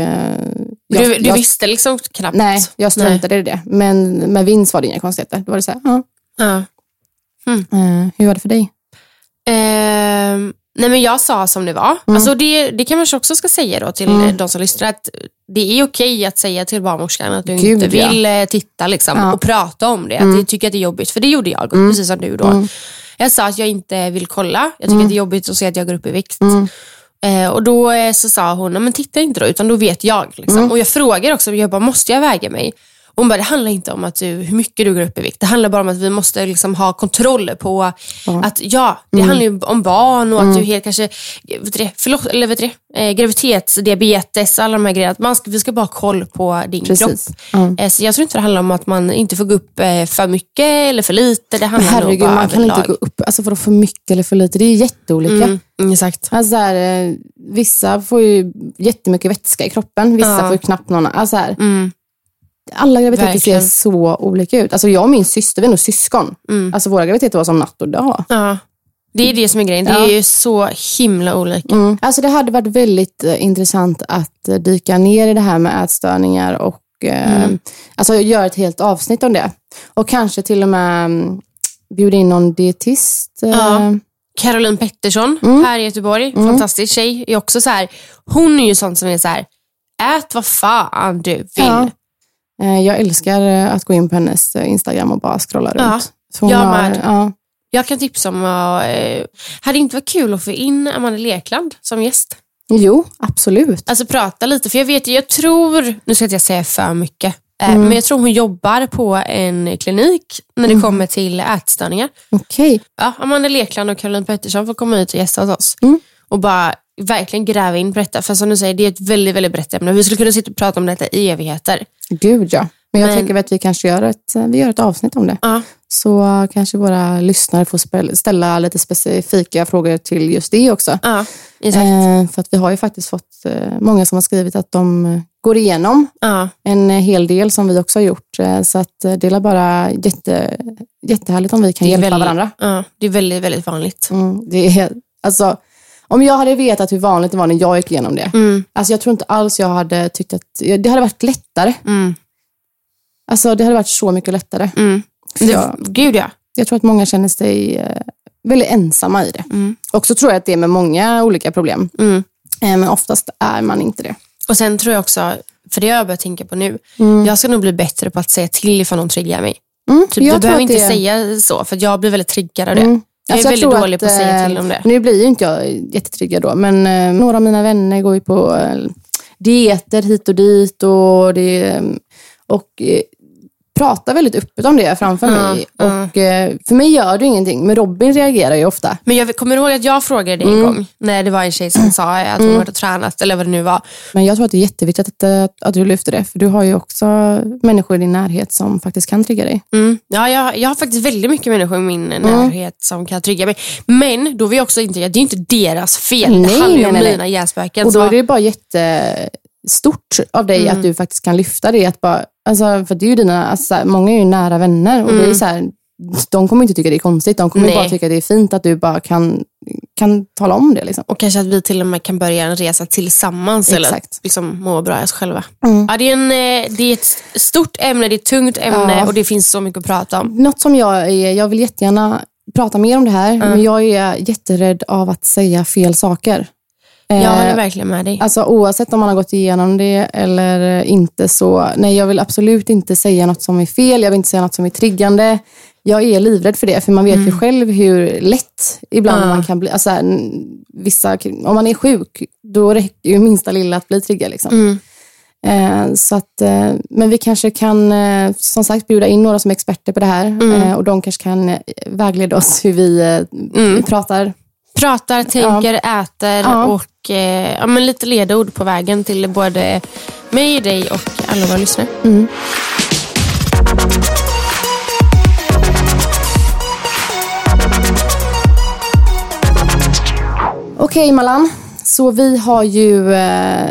jag, du du jag, visste liksom knappt? Nej, jag struntade i det. Men med vinst var det inga konstigheter. Då var det så här, ja. Ja. Eh, hur var det för dig? Nej men jag sa som det var. Alltså det, det kan man kanske också ska säga då till Mm. de som lyssnar att det är okej att säga till barnmorskan att du Gud, inte ja. vill eh, titta liksom, Ja. Mm. och prata om det. Att du tycker att det är jobbigt, för det gjorde jag, precis som du då. Jag sa att jag inte vill kolla. Jag tycker Mm. att det är jobbigt att se att jag går upp i vikt. Eh, och då eh, så sa hon, "Nej, men titta inte då, utan då vet jag. Liksom. Mm. Och jag frågar också, jag bara, måste jag väga mig? Hon bara, det handlar inte om att du, hur mycket du går upp i vikt. Det handlar bara om att vi måste liksom ha kontroll på att, ja, det Mm. handlar ju om barn och att du helt kanske, vet det, förlåt, eller vet det, eh, graviditetsdiabetes, alla de här grejerna. Att man ska, vi ska bara ha koll på din Precis. kropp. Eh, så jag tror inte det handlar om att man inte får gå upp eh, för mycket eller för lite. Det handlar nog herregud, bara man kan överlag. inte gå upp alltså för för mycket eller för lite. Det är jätteolika. Mm, mm, exakt. Alltså så här, eh, vissa får ju jättemycket vätska i kroppen, vissa Ja. får ju knappt någon. Alltså så här, Mm. Alla graviditeter Verkligen. ser så olika ut. Alltså jag och min syster, vi är nog syskon. Mm. Alltså våra graviditeter var som natt och dag. Ja. Det är det som är grejen. Det är ju så himla olika. Mm. Alltså det hade varit väldigt eh, intressant att eh, dyka ner i det här med ätstörningar och eh, Mm. alltså göra ett helt avsnitt om det. Och kanske till och med mm, bjuda in någon dietist. Ja. Caroline Pettersson Mm. här i Göteborg. Fantastisk tjej. Är också så här, hon är ju sån som är så här, ät vad fan du vill. Ja. Eh, Jag älskar eh, att gå in på hennes eh, Instagram och bara scrolla runt. Ja, Så jag har- med. Ja. Jag kan tipsa om. Eh, hade det inte varit kul att få in Amanda Lekland som gäst? Jo, absolut. Alltså prata lite, för jag vet jag tror, nu ska inte jag säga för mycket, Mm. men jag tror hon jobbar på en klinik när det kommer till ätstörningar. Okej. Ja, Amanda Lekland och Caroline Pettersson får komma ut och gästa hos oss. Mm. Och bara verkligen gräva in på detta. För som du säger, det är ett väldigt, väldigt brett ämne. Vi skulle kunna sitta och prata om detta i evigheter. Gud ja. Men jag Men- tänker att vi kanske gör ett, vi gör ett avsnitt om det. Ja. Så kanske våra lyssnare får ställa lite specifika frågor till just det också. Ja, exakt. Eh, för att vi har ju faktiskt fått eh, många som har skrivit att de eh, går igenom Ja. en eh, hel del som vi också har gjort. Så att det är bara jätte, jättehärligt om vi kan hjälpa väldigt, varandra. Ja, det är väldigt, väldigt vanligt. Mm, det är, alltså, om jag hade vetat hur vanligt det var när jag gick igenom det. Mm. Alltså, jag tror inte alls jag hade tyckt att det hade varit lättare. Mm. Alltså, det hade varit så mycket lättare. Mm. Jag, Gud ja. jag tror att många känner sig eh, väldigt ensamma i det. Mm. Och så tror jag att det är med många olika problem. Mm. Eh, men oftast är man inte det. Och sen tror jag också, för det har jag börjat tänka på nu, jag ska nog bli bättre på att säga till ifall någon triggar mig. Mm, Typ, jag du behöver inte det- säga så, för jag blir väldigt triggad av det. Jag är Alltså, väldigt tror dålig på att säga eh, till om det. Nu blir ju inte jag jättetriggad då, men eh, några av mina vänner går ju på eh, dieter hit och dit och, det, eh, och eh, pratar väldigt öppet om det framför Ja, mig. Och, eh, för mig gör det ingenting, men Robin reagerar ju ofta. Men jag kommer ihåg att jag frågade dig en gång, när det var en tjej som sa att hon hade tränat, eller vad det nu var. Men jag tror att det är jätteviktigt att, att, att du lyfter det, för du har ju också människor i din närhet som faktiskt kan trigga dig. Mm. Ja, jag, jag har faktiskt väldigt mycket människor i min närhet som kan trigga mig. Men då vill jag också inte, det är inte deras fel. Nej, det handlar ju om nej, mina hjärnspöken. Och då så- är det bara jättestort av dig Mm. att du faktiskt kan lyfta det. Att bara, alltså, för det är ju dina, alltså, många är ju nära vänner och det är så här, de kommer inte tycka det är konstigt. De kommer Mm. Nej. bara tycka det är fint att du bara kan, kan tala om det. Liksom. Och kanske att vi till och med kan börja en resa tillsammans eller Exakt. liksom må bra i oss själva. Mm. Ja, det, är en, eh, det är ett stort ämne, det är ett tungt ämne Ja. och det finns så mycket att prata om. Något som jag är, jag vill jättegärna prata mer om det här, men jag är jätterädd av att säga fel saker. Jag Eh, håller verkligen med dig. Alltså oavsett om man har gått igenom det eller inte så, nej jag vill absolut inte säga något som är fel, jag vill inte säga något som är triggande. Jag är livrädd för det, för man vet ju själv hur lätt ibland Ja. man kan bli, alltså, vissa, om man är sjuk, då räcker ju minsta lilla att bli triggad. Liksom. Mm. Eh, så att, eh, men vi kanske kan eh, som sagt bjuda in några som är experter på det här eh, och de kanske kan vägleda oss hur vi eh, pratar. Pratar, tänker, äter Ja. och eh, ja, men lite ledord på vägen till både mig, dig och alla våra lyssnare. Okej Malan, så vi har ju eh,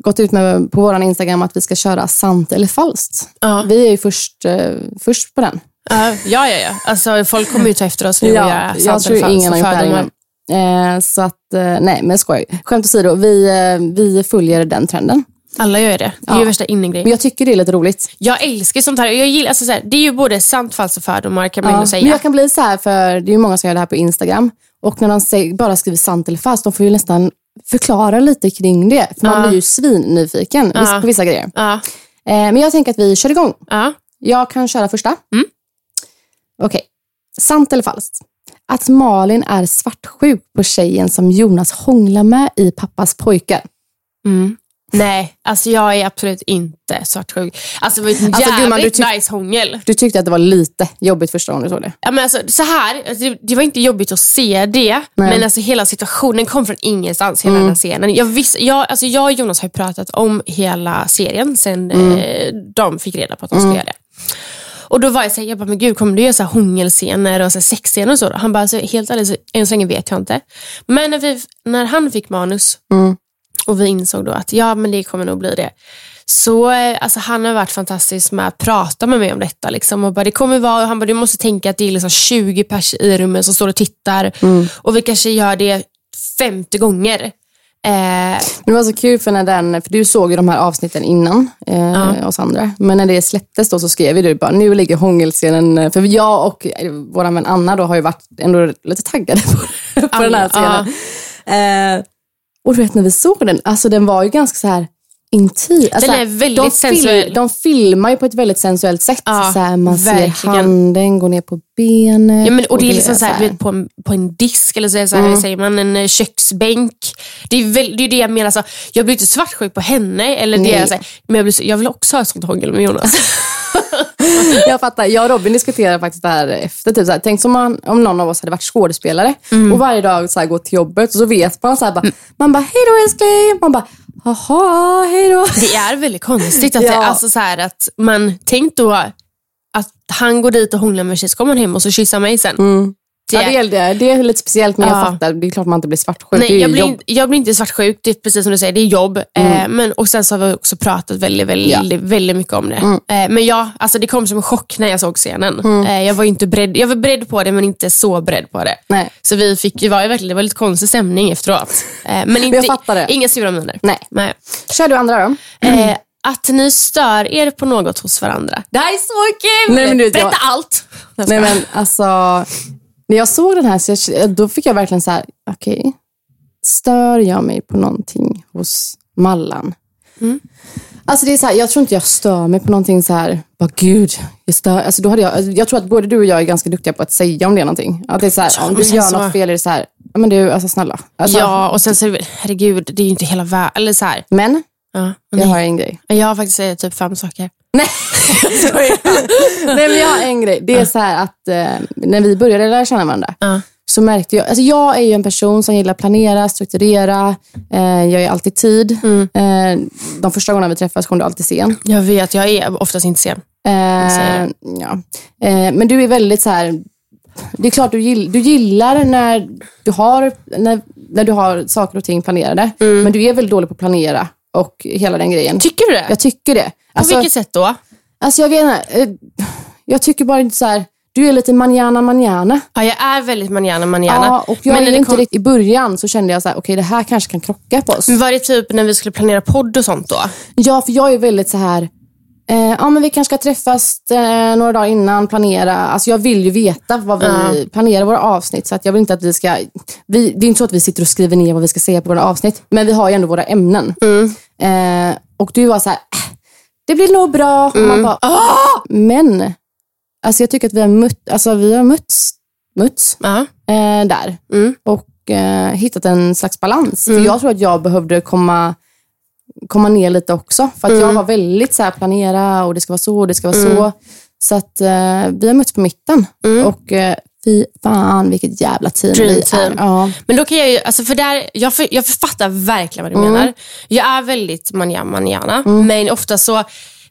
gått ut med på vår Instagram att vi ska köra sant eller falskt. Ja. Vi är ju först, eh, först på den. Ja, ja, ja. Alltså, folk kommer ju ta efter oss nu och göra jag sant tror eller ingen har falskt gjort det här innan. Eh, så att, eh, nej men skoj. Skämt åsido, vi, eh, vi följer den trenden. Alla gör det. Det är Ja. ju värsta Men innegrejen. jag tycker det är lite roligt. Jag älskar sånt här. Jag gillar, alltså, så här, det är ju både sant, falskt och fördomar kan man ändå säga. Men jag kan bli så här, för det är ju många som gör det här på Instagram. Och när de säger, bara skriver sant eller falskt, de får ju nästan förklara lite kring det. För man Ja. blir ju svinnyfiken Ja. på vissa grejer. Ja, Eh, men jag tänker att vi kör igång. ja. Jag kan köra första. Mm. Okej. Sant eller falskt? Att Malin är svartsjuk på tjejen som Jonas hånglar med i pappas pojkar. Mm. Nej, alltså jag är absolut inte svartsjuk. Alltså det var ett Alltså, jävligt gumman, du tyck- nice hångel. Du tyckte att det var lite jobbigt första gången du såg det? Ja, men alltså, så här, alltså, det, det var inte jobbigt att se det, men alltså, hela situationen kom från ingenstans, hela den här scenen. Jag, visst, jag, alltså, jag och Jonas har ju pratat om hela serien sen eh, de fick reda på att de skulle göra det. Och då var jag såhär, jag bara, men gud kommer du göra så här hångelscener och så här sexscener och så? Han bara, alltså, helt ärligt, så, än så länge vet jag inte. Men när, vi, när han fick manus och vi insåg då att ja, men det kommer nog bli det. Så eh, alltså, han har varit fantastisk med att prata med mig om detta. Liksom, och bara, det kommer vara, och han bara, du måste tänka att det är liksom 20 pers i rummet som står och tittar. Och vi kanske gör det 50 gånger. Eh, Men det var så kul för när den, för du såg ju de här avsnitten innan eh, oss andra. Men när det släpptes då så skrev du bara, nu ligger hångelscenen, eh, för jag och eh, vår vän Anna då har ju varit ändå lite taggade på, på den här scenen. Eh, och du vet när vi såg den, alltså den var ju ganska så här intim. Alltså, Den är väldigt de, sensuell. de filmar ju på ett väldigt sensuellt sätt. Ja, så här, man ser verkligen. handen gå ner på benet. Ja, men, och det är liksom så här, här- på, en, på en disk, eller så, är det så här, Mm. säger man, en eh, köksbänk. Det är, väl, det är det jag menar. Så, jag blir inte svartsjuk på henne, eller det Nej. så här, men jag, blir jag vill också ha ett sånt hångel med Jonas. Jag fattar. Jag och Robin diskuterade faktiskt det här efter. Typ, så här, tänk som man, om någon av oss hade varit skådespelare Mm. och varje dag så här, gått till jobbet och så vet man så här, bara, man bara, hej då älskling. Man bara, jaha, hej då. Det är väldigt konstigt. Att, det, Ja. alltså, så här, att man tänk då att han går dit och hånglar med sig, så kommer han hem och så kysser han mig sen. Det, Ja, det, är, det, det är lite speciellt men Ja. jag fattar. Det är klart man inte blir svartsjuk. Nej, jag blir, jobb. inte, jag blir inte svartsjuk. Det är precis som du säger, det är jobb. Eh, men, och Sen så har vi också pratat väldigt, väldigt, väldigt mycket om det. Eh, men ja, alltså det kom som en chock när jag såg scenen. Eh, jag var inte beredd. Jag var beredd på det, men inte så beredd på det. Nej. Så vi fick, det var ju verkligen det var lite konstig stämning efteråt. Eh, men inte, Jag fattar det. inga sura miner. Nej. Nej. Kör du andra då? Eh, att ni stör er på något hos varandra. Det här är så kul! Nej, men du Berätta jag- allt! Nej men alltså, när jag såg den här så jag, då fick jag verkligen så här, okej, stör jag mig på någonting hos Mallan? Alltså det är så här, jag tror inte jag stör mig på någonting så här, bara gud, jag stör, alltså då hade jag, jag tror att både du och jag är ganska duktiga på att säga om det är någonting. Att det är så här, om du gör något fel är det så här, men du, alltså snälla. Alltså, Ja, och sen så är det, herregud, det är ju inte hela världen. Eller så här. Men, Ja, jag har en grej. jag har faktiskt eh, typ fem saker. Nej, Nej men jag har en grej. Det är så här att eh, när vi började lära känna varandra Ja. så märkte jag, alltså jag är ju en person som gillar att planera, strukturera, eh, jag är alltid tid. Eh, de första gångerna vi träffas kom du alltid sen. Jag vet, jag är oftast inte sen. Eh, säger ja. eh, men du är väldigt så här, det är klart du, gill, du gillar när du, har, när, när du har saker och ting planerade, men du är väldigt dålig på att planera och hela den grejen. Tycker du det? jag tycker det. på Alltså, vilket sätt då? Alltså jag vet inte. eh, Jag tycker bara inte så här. Du är lite manjana manjana. Ja, jag är väldigt manjana manjana. Ja, och jag men är inte kom- riktigt, I början så kände jag så här, okej det här kanske kan krocka på oss. Men var det typ när vi skulle planera podd och sånt då? Ja, för jag är väldigt så här. Eh, ja, men vi kanske ska träffas eh, några dagar innan, planera. Alltså jag vill ju veta vad vi planerar våra avsnitt. Så att jag vill inte att vi ska... Vi, det är inte så att vi sitter och skriver ner vad vi ska säga på våra avsnitt. Men vi har ju ändå våra ämnen. Eh, och du var så här, "Äh, det blir nog bra. Och man bara, "Ah!" Men, alltså jag tycker att vi har mött, alltså vi har mötts, mötts Ja. eh, där. Och eh, hittat en slags balans. För jag tror att jag behövde komma, komma ner lite också. För att jag var väldigt så här, planera och det ska vara så och det ska vara så. Så att eh, vi har mötts på mitten. Och eh, fy fan vilket jävla team Dream vi team. är. Ja. Men då kan jag ju, alltså för där, jag, för, jag fattar verkligen vad du Mm. menar. Jag är väldigt manjana, manjana men ofta så,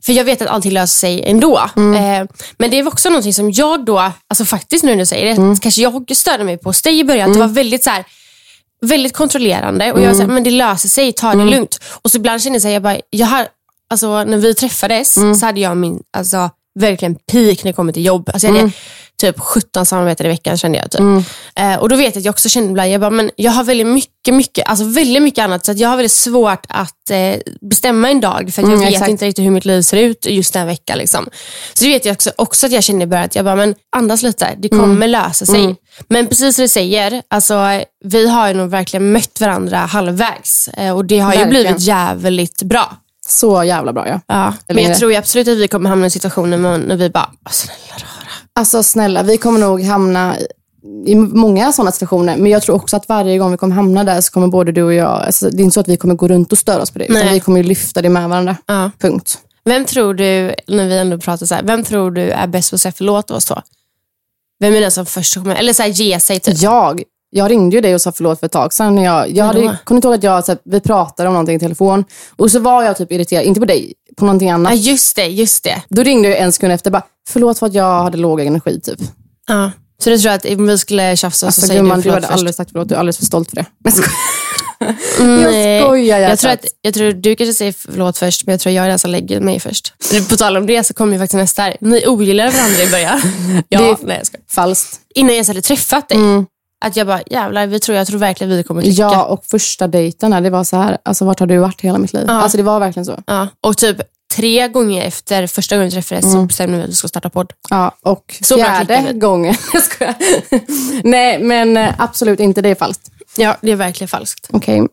för jag vet att allting löser sig ändå. Mm. Eh, men det är också någonting som jag då, alltså faktiskt nu när du säger det, Mm. kanske jag störde mig på hos dig i början, att det var väldigt så här, väldigt kontrollerande och jag Mm. var så här, men det löser sig, ta det lugnt. Och så ibland kände jag så här, jag bara, jag har, alltså när vi träffades Mm. så hade jag min, alltså verkligen peak när det kommer till jobb. Alltså jag Mm. hade typ 17 samarbeten i veckan kände jag. Typ. Eh, och då vet jag att jag också kände ibland, jag bara, men jag har väldigt mycket, mycket, alltså väldigt mycket annat. Så jag har väldigt svårt att eh, bestämma en dag. För att jag Mm, vet exakt. inte riktigt hur mitt liv ser ut just den veckan. Liksom. Så det vet jag också, också att jag kände i början, att jag bara, men andas lite, det kommer Mm. lösa sig. Men precis som du säger, alltså, vi har ju nog verkligen mött varandra halvvägs. Eh, och det har ju Verkligen. blivit jävligt bra. Så jävla bra ja. Ja. Eller Men jag det- tror ju absolut att vi kommer hamna i situationer när vi bara, "Åh, snälla. Alltså snälla, vi kommer nog hamna i- många sådana situationer. Men jag tror också att varje gång vi kommer hamna där så kommer både du och jag, alltså, det är inte så att vi kommer gå runt och störa oss på det. Utan Nej. vi kommer ju lyfta det med varandra. Ja. Punkt. Vem tror du, när vi ändå pratar så här, vem tror du är bäst på att säga förlåt oss då? Vem är den som först kommer, eller så här, ge sig typ? Jag, jag ringde ju dig och sa förlåt för ett tag sedan. Jag, jag hade, kunde inte ihåg att jag, så här, vi pratade om någonting i telefon. Och så var jag typ irriterad, inte på dig, på någonting annat. Ja, just det, just det. Då ringde jag en sekund efter bara, förlåt för att jag hade låg energi typ. Ja. Så du tror att om vi skulle tjafsa så Alltså säger gumman, du du förlåt hade först? aldrig sagt förlåt, du är alldeles för stolt för det. Jag skojar. Nej. Jag skojar jag tror, att, jag tror du kanske säger förlåt först, men jag tror jag är den som lägger mig först. På tal om det så kommer ju faktiskt nästa här. Ni ogillar varandra i början. ja, Det är- nej jag skojar. Falskt. Innan jag ens hade träffat dig. Att jag bara, jävlar, vi tror, jag tror verkligen vi kommer tycka. Ja, och första dejten, det var så här, alltså vart har du varit hela mitt liv? Ja. Alltså det var verkligen så. Ja. Och typ tre gånger efter första gången vi träffades så bestämde vi att vi ska starta podd. Ja, och Så fjärde gången, jag skojar. Nej, men eh, absolut inte, det är falskt. Ja, det är verkligen falskt. Okej.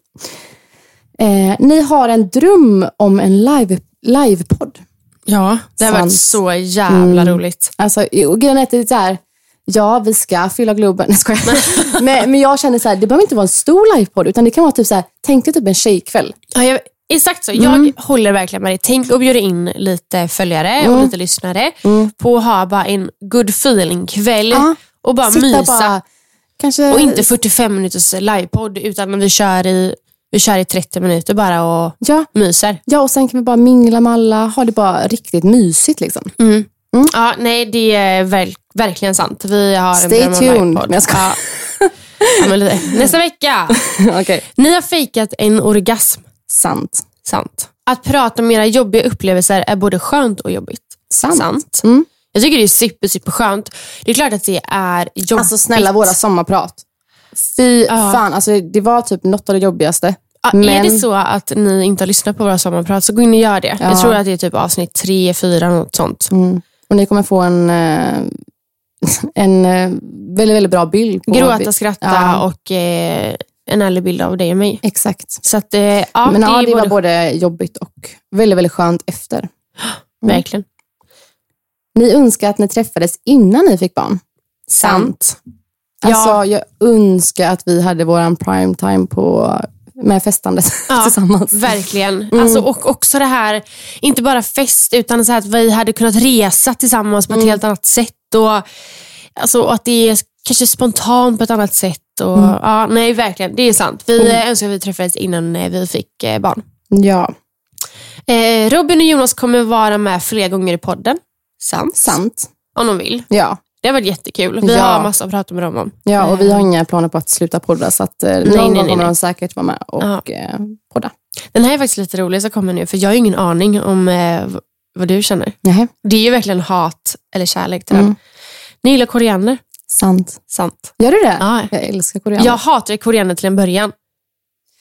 Eh, ni har en dröm om en live, livepodd. Ja, det har varit så jävla roligt. Alltså, grejen är att det är ja vi ska fylla Globen. Nej, skojar. men, men jag känner så här, det behöver inte vara en stor livepodd, utan det kan vara typ så här, tänk dig typ en tjejkväll. Ja, jag, exakt så. Jag håller verkligen med dig. Tänk att bjuda in lite följare och lite lyssnare på att ha bara en good feeling-kväll Ja. och bara Sitta mysa. bara, kanske... Och inte 45 minuters livepodd utan vi kör i, vi kör i 30 minuter bara och Ja, myser. ja, och sen kan vi bara mingla med alla, ha det bara riktigt mysigt. Liksom. Ja, nej, det är verk, verkligen sant. Vi har Stay en tuned. Nej, jag skojar. Ja. Ja. Nästa vecka. Okej. Ni har fejkat en orgasm. Sant. Sant. Att prata om era jobbiga upplevelser är både skönt och jobbigt. Sant. Mm. Jag tycker det är super, super skönt. Det är klart att det är jobbigt. Alltså snälla, våra sommarprat. Fy fan, alltså, det var typ något av det jobbigaste. Ja, Är men- det så att ni inte har lyssnat på våra sommarprat så gå in och gör det. Ja. Jag tror att det är typ avsnitt tre, fyra, något sånt. Mm. Och ni kommer få en, eh, en eh, väldigt, väldigt bra bild. På Gråta, skratta Ja. och eh, en ärlig bild av dig och mig. Exakt. Så att, eh, ja, Men det, ja, det både, var både jobbigt och väldigt, väldigt skönt efter. Verkligen. Ni önskar att ni träffades innan ni fick barn. Sant. Alltså, Ja. jag önskar att vi hade våran prime time på, med festandet Ja, tillsammans. Verkligen. Mm. Alltså, och också det här, inte bara fest, utan så att vi hade kunnat resa tillsammans Mm. på ett helt annat sätt. Och, alltså, och att det är kanske spontant på ett annat sätt. Och, Mm. ja, nej, verkligen. Det är sant. Vi eh, önskar att vi träffades innan eh, vi fick eh, barn. Ja, Eh, Robin och Jonas kommer vara med fler gånger i podden. Sant. sant. Om de vill. Ja. Det har varit jättekul. Vi Ja. har massa att prata med dem om. ja, och vi har inga planer på att sluta podda, så att, eh, någon nej, gång nej, kommer nej. de säkert vara med och eh, podda. Den här är faktiskt lite rolig som kommer nu, för jag har ingen aning om eh, vad du känner. Nej, Det är ju verkligen hat eller kärlek till Mm. den. Ni gillar koriander. Sant. Sant. Gör du det? Ja. Jag älskar koriander. Jag hatade koriander till en början.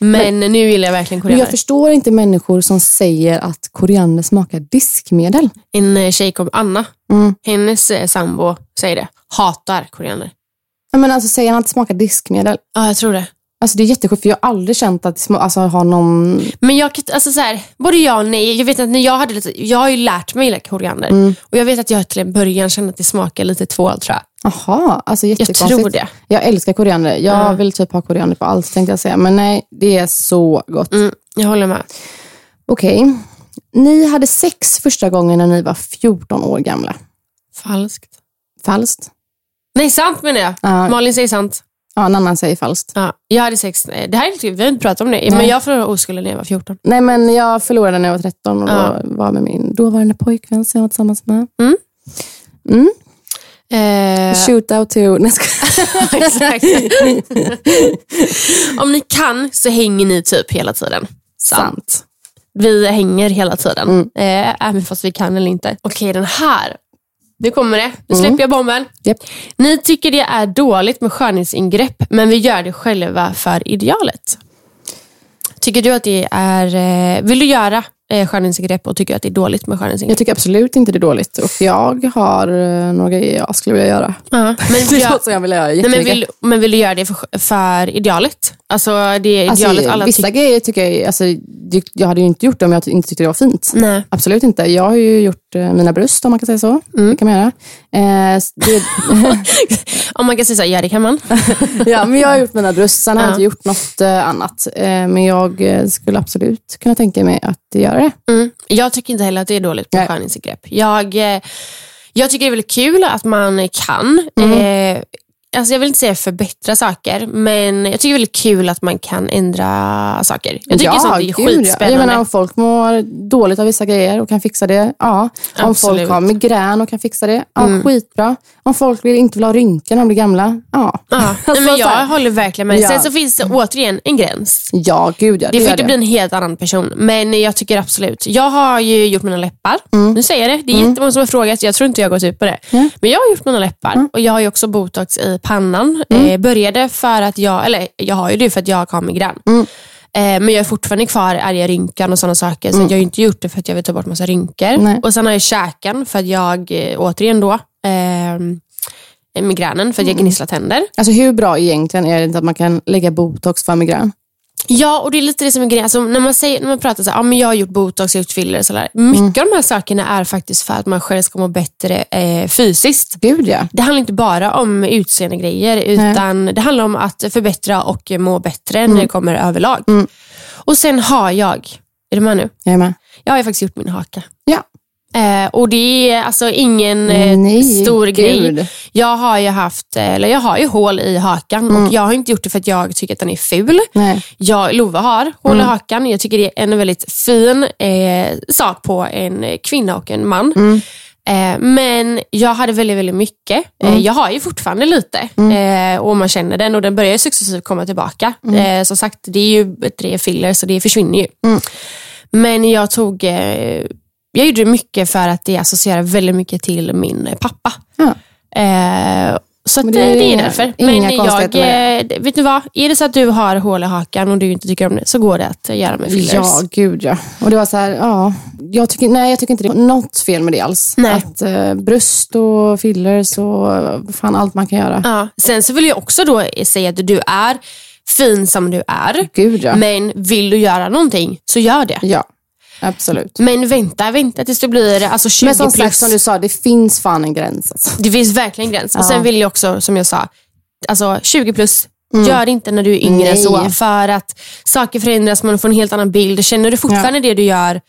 Men, nu gillar jag verkligen Men koriander. jag förstår inte människor som säger att koriander smakar diskmedel. En eh, tjej kom, Anna, Mm. hennes eh, sambo säger det. Hatar koriander. Men alltså, säger han att det smakar diskmedel? Ja, jag tror det. Alltså, det är jättesjukt, för jag har aldrig känt att alltså, har någon... Men jag, kan- alltså så här, både ja och nej. Jag vet att när jag hade lite, jag har ju lärt mig gilla koriander. Mm. Och jag vet att jag till en början kände att det smakar lite tvål tror jag. Aha, alltså Jag jättekonstigt. tror det. Jag älskar koriander. Jag Ja. vill typ ha koriander på allt tänkte jag säga. Men nej, det är så gott. Mm, jag håller med. Okej. Ni hade sex första gången när ni var 14 år gamla. Falskt. Falskt. Nej, sant menar jag. Ja. Malin säger sant. Ja, en annan säger falskt. Ja, jag hade sex, det här är lite, vi har inte pratat om det, men Nej. jag förlorade oskulden när jag var 14. Nej, men jag förlorade när jag var 13 och då Ja. var med min dåvarande pojkvän som jag var tillsammans med. Mm. Mm. Eh, Shoot out to... Nej, exakt. Om ni kan så hänger ni typ hela tiden. Sant. Vi hänger hela tiden, Mm. eh, även fast vi kan eller inte. Okej, den här. Nu kommer det. Nu släpper jag bomben. Mm. Japp. Ni tycker det är dåligt med skönhetsingrepp, men vi gör det själva för idealet. Tycker du att det är... Eh, vill du göra eh, skönhetsingrepp och tycker att det är dåligt med skönhetsingrepp? Jag tycker absolut inte det är dåligt. Och jag har eh, några jag skulle vilja göra. Ja, men, Det jag, jag vill göra nej, men, vill, men vill du göra det för, för idealet? Alltså det är Alltså, idealet alla vissa tycker... grejer tycker jag, alltså, jag hade ju inte gjort det om jag inte tyckte det var fint. Nej. Absolut inte. Jag har ju gjort mina bröst om man kan säga så. Mm. Det kan man göra. Eh, det, Om man kan säga så, ja det kan man. ja, men jag har gjort mina bröst, sen har jag Ja. inte gjort något eh, annat. Eh, men jag eh, skulle absolut kunna tänka mig att göra det. Mm. Jag tycker inte heller att det är dåligt med skönhetsingrepp. Jag, eh, jag tycker det är väldigt kul att man kan. Mm. Eh, alltså jag vill inte säga förbättra saker, men jag tycker det är väldigt kul att man kan ändra saker. Jag tycker sånt är gud, ja. skitspännande. Jag menar, om folk mår dåligt av vissa grejer och kan fixa det, ja. Om Absolut. folk har migrän och kan fixa det, ja, Mm. skitbra. Om folk vill, inte vill ha rynkor när de blir gamla, ja. Ja, nej, Alltså, men jag håller verkligen med. Ja. Sen så finns det återigen en gräns. Ja, gud ja. Det får gör inte bli en helt annan person, men jag tycker absolut. Jag har ju gjort mina läppar. Nu säger jag det. Det är jättemånga som har frågat, jag tror inte jag har gått ut på det. Mm. Men jag har gjort mina läppar och jag har ju också botox i pannan. Mm. Eh, började för att jag, eller jag har ju det för att jag har migrän. Mm. Eh, men jag är fortfarande kvar arga rynkan och sådana saker. Så jag har inte gjort det för att jag vill ta bort massa rynkor. Mm. Nej. Och sen har jag käken för att jag, eh, återigen då, eh, migränen för att jag Mm. gnisslar tänder. Alltså hur bra egentligen är det inte att man kan lägga botox för migrän? Ja, och det är lite det som är grejen. Alltså, när, man säger, när man pratar så här, ah, men jag har gjort botox, jag har gjort filler. Så där. Mycket av de här sakerna är faktiskt för att man själv ska må bättre eh, fysiskt. Gud ja. Det handlar inte bara om utseendegrejer, utan det handlar om att förbättra och må bättre när det kommer överlag. Och sen har jag, är du med nu? Jag är med. Jag har faktiskt gjort min haka. Ja. Eh, och det är alltså ingen eh, Nej, stor gud. grej. Jag har ju haft, eller jag har ju hål i hakan och jag har inte gjort det för att jag tycker att den är ful. Nej. Jag, Love har hål i hakan. Jag tycker det är en väldigt fin eh, sak på en kvinna och en man. Eh, men jag hade väldigt, väldigt mycket. Eh, jag har ju fortfarande lite eh, och man känner den och den börjar ju successivt komma tillbaka. Eh, som sagt, det är ju tre filler så det försvinner ju. Men jag tog jag gjorde det mycket för att det associerar väldigt mycket till min pappa. Ja. Eh, så det, är det är därför. Men jag, eh, vet du vad? Är det så att du har hål i hakan och du inte tycker om det så går det att göra med fillers. Ja, gud ja. Och det var så här, ja. Jag tycker, nej, jag tycker inte det är något fel med det alls. Nej. Att eh, bröst och fillers och fan allt man kan göra. Ja. Sen så vill jag också då säga att du är fin som du är. Gud ja. Men vill du göra någonting så gör det. Ja, absolut. Men vänta, vänta tills du blir alltså 20 Men som plus. sagt, som du sa, det finns fan en gräns. Alltså. Det finns verkligen en gräns. Och Ja. sen vill jag också, som jag sa, alltså 20 plus, gör det inte när du är yngre Nej. så. För att saker förändras, man får en helt annan bild. Känner du fortfarande det du gör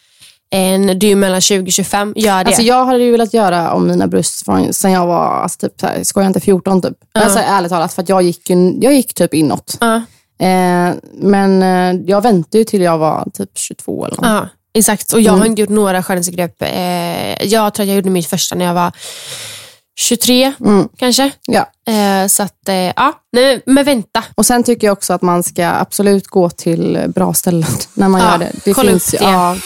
än du är mellan 20 och 25, gör det. Alltså jag hade ju velat göra om mina bröst sen jag var, alltså typ, så här, skojar inte, 14 typ. Alltså ärligt talat, för jag gick, jag gick typ inåt. Ja. Eh, men eh, jag väntade ju till jag var typ 22 eller något. Ja, exakt. Och jag Mm. har inte gjort några skönhetsingrepp. Eh, jag tror att jag gjorde mitt första när jag var 23 Mm. kanske. Ja. Eh, så att, eh, ja. Nej, men vänta. Och sen tycker jag också att man ska absolut gå till bra ställen när man Ja, gör det. det kolla finns, upp det. Ja,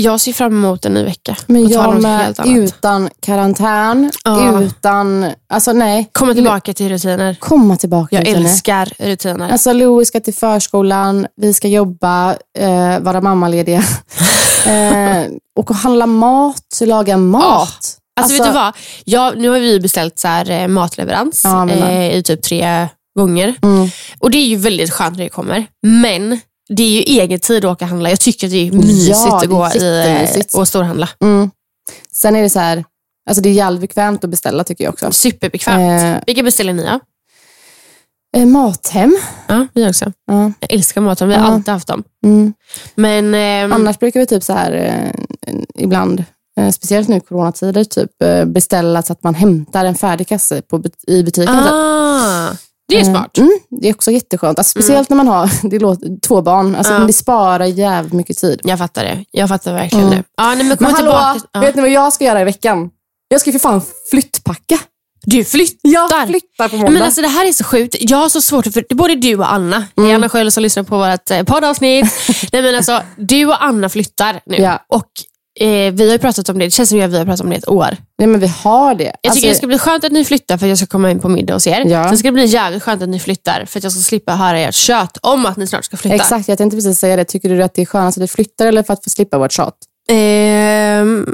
Jag ser fram emot en ny vecka. men jag med, utan karantän, Ja. utan, alltså nej. Komma tillbaka till rutiner. Komma tillbaka. Jag rutiner. älskar rutiner. Alltså Louis ska till förskolan, vi ska jobba, eh, vara mammalediga. eh, och handla mat, laga mat. Alltså, vet du vad? Jag, nu har vi beställt så här, eh, matleverans Ja, eh, i typ tre gånger. Mm. Och det är ju väldigt skönt när det kommer. Men det är ju egen tid att åka och handla. Jag tycker att det är mysigt Ja, att gå i, och storhandla. Mm. Sen är det så här, alltså det är jävligt bekvämt att beställa tycker jag också. Superbekvämt. Eh, Vilka beställer ni då? eh, mathem. Ja, vi också. Ja. Jag älskar maten. Vi har Ja. alltid haft dem. Mm. Men ehm, Annars brukar vi typ så här eh, ibland, eh, speciellt nu i coronatider, typ eh, beställa så att man hämtar en färdig kasse på, i butiken. typ. ah, det är Eh, smart. Mm, det är också jätteskönt. Alltså, speciellt när man har det låter, två barn. Alltså, Ja. Det sparar jävligt mycket tid. Jag fattar det. Jag fattar verkligen Mm. det. Ja, nej, men Men hallå, tillbaka. Ja. vet ni vad jag ska göra i veckan? Jag ska för fan flyttpacka. Du flyttar. Jag flyttar på måndag. Men alltså, det här är så sjukt. Jag har så svårt för både du och Anna, Mm. Anna själv som lyssnar på vårt eh, poddavsnitt. Nej, men alltså, du och Anna flyttar nu. Ja. Och eh, Vi har ju pratat om det, det känns som att vi har pratat om det ett år. Nej, men vi har det. Jag Alltså, tycker det ska bli skönt att ni flyttar för att jag ska komma in på middag hos er. Ja. Sen ska det bli jävligt skönt att ni flyttar för att jag ska slippa höra ert kött om att ni snart ska flytta. Exakt, jag tänkte precis säga det. Tycker du att det är skönast att vi flyttar eller för att få slippa vårt tjat? Ehm,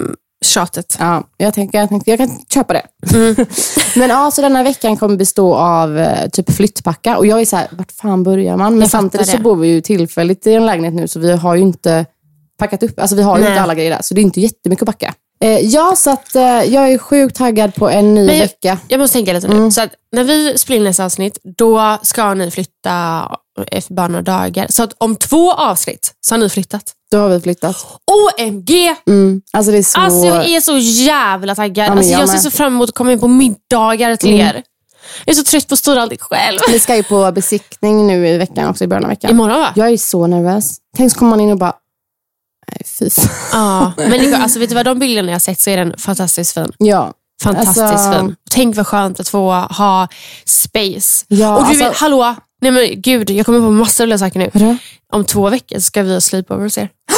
tjatet. Ja, jag, tänker, jag, jag kan köpa det. Mm. men ja, så denna veckan kommer bestå av eh, typ flyttpacka. Och jag är så här, vart fan börjar man? Men Jag samtidigt så bor vi ju tillfälligt i en lägenhet nu, så vi har ju inte packat upp. Alltså vi har ju Nej. inte alla grejer där, så det är inte jättemycket att packa. Eh, ja, så att eh, jag är sjukt taggad på en ny jag- vecka. Jag måste tänka lite nu. Så att när vi spelar in nästa avsnitt, då ska ni flytta efter bara några dagar. Så att om två avsnitt så har ni flyttat. Då har vi flyttat. OMG! Mm. Alltså det är så... Alltså jag är så jävla taggad. men alltså, jag jag ser så fram emot att komma in på middagar till er. Jag är så trött på att styra allting själv. Vi ska ju på besiktning nu i veckan också, i början av veckan. Imorgon va? Jag är så nervös. Tänk så kommer man in och bara, nej fan. Ja. Men alltså, vet du vad, de bilderna jag har sett så är den fantastiskt fin. Ja. Fantastiskt Alltså- fin. Tänk vad skönt att få ha space. Ja, och du alltså- vet, hallå, nej men gud, jag kommer på massor av saker nu. Vadå? Om två veckor ska vi ha sleepover hos er.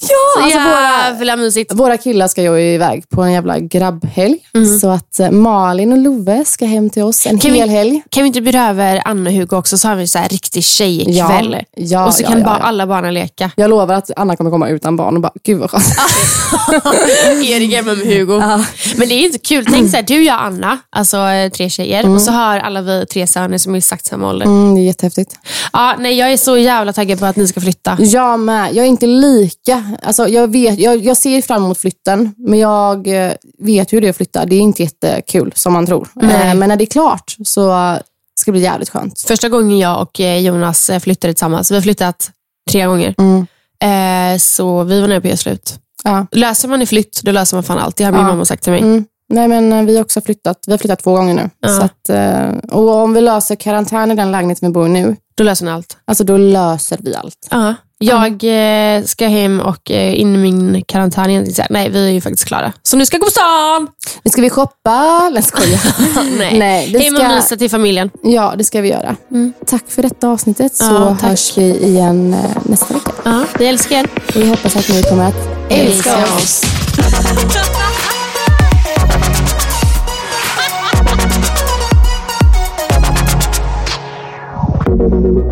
Ja, Så alltså våra, jävla mysigt. våra killar ska ju iväg på en jävla grabbhelg. Mm. Så att eh, Malin och Love ska hem till oss en Kan vi- hel helg. Kan vi inte bjuda över Anna och Hugo också så har vi så här riktig tjejkväll. Ja, ja, och så ja, kan bara alla barnen leka. Jag lovar att Anna kommer komma utan barn och bara, gud vad skönt. Erik hemma med Hugo. Men det är inte kul. Tänk så här, du, jag, Anna, alltså eh, tre tjejer. Och så har alla vi tre söner som är exakt samma ålder. Mm, det är jättehäftigt. Ja, nej, jag är så jävla taggad på att ni ska flytta. Jag med. Jag är inte lika. Alltså, jag, vet, jag, jag ser fram emot flytten, men jag eh, vet hur det är att flytta. Det är inte jättekul som man tror. Eh, Men när det är klart så ska det bli jävligt skönt. Första gången jag och eh, Jonas flyttade tillsammans, vi har flyttat tre gånger. Mm. Så vi var nära på att slut. Ja. Löser man i flytt, då löser man fan allt. Det har min Ja. mamma sagt till mig. Mm. Nej, men vi har också flyttat. Vi har flyttat två gånger nu. Ja. Så att, och om vi löser karantän i den lägenheten vi bor i nu, Då löser ni allt. alltså då löser vi allt. Ja. Jag eh, ska hem och eh, in i min karantän igen. Så här, Nej, vi är ju faktiskt klara. Så nu ska jag gå på stan! Nu ska vi shoppa. Nej, skojar. Nej, Nej, vi hem och ska- mysa till familjen. Ja, det ska vi göra. Tack för detta avsnittet så Ja, tack. hörs vi igen eh, nästa vecka. Ja, vi älskar er. Vi hoppas att ni kommer att älska Älska oss.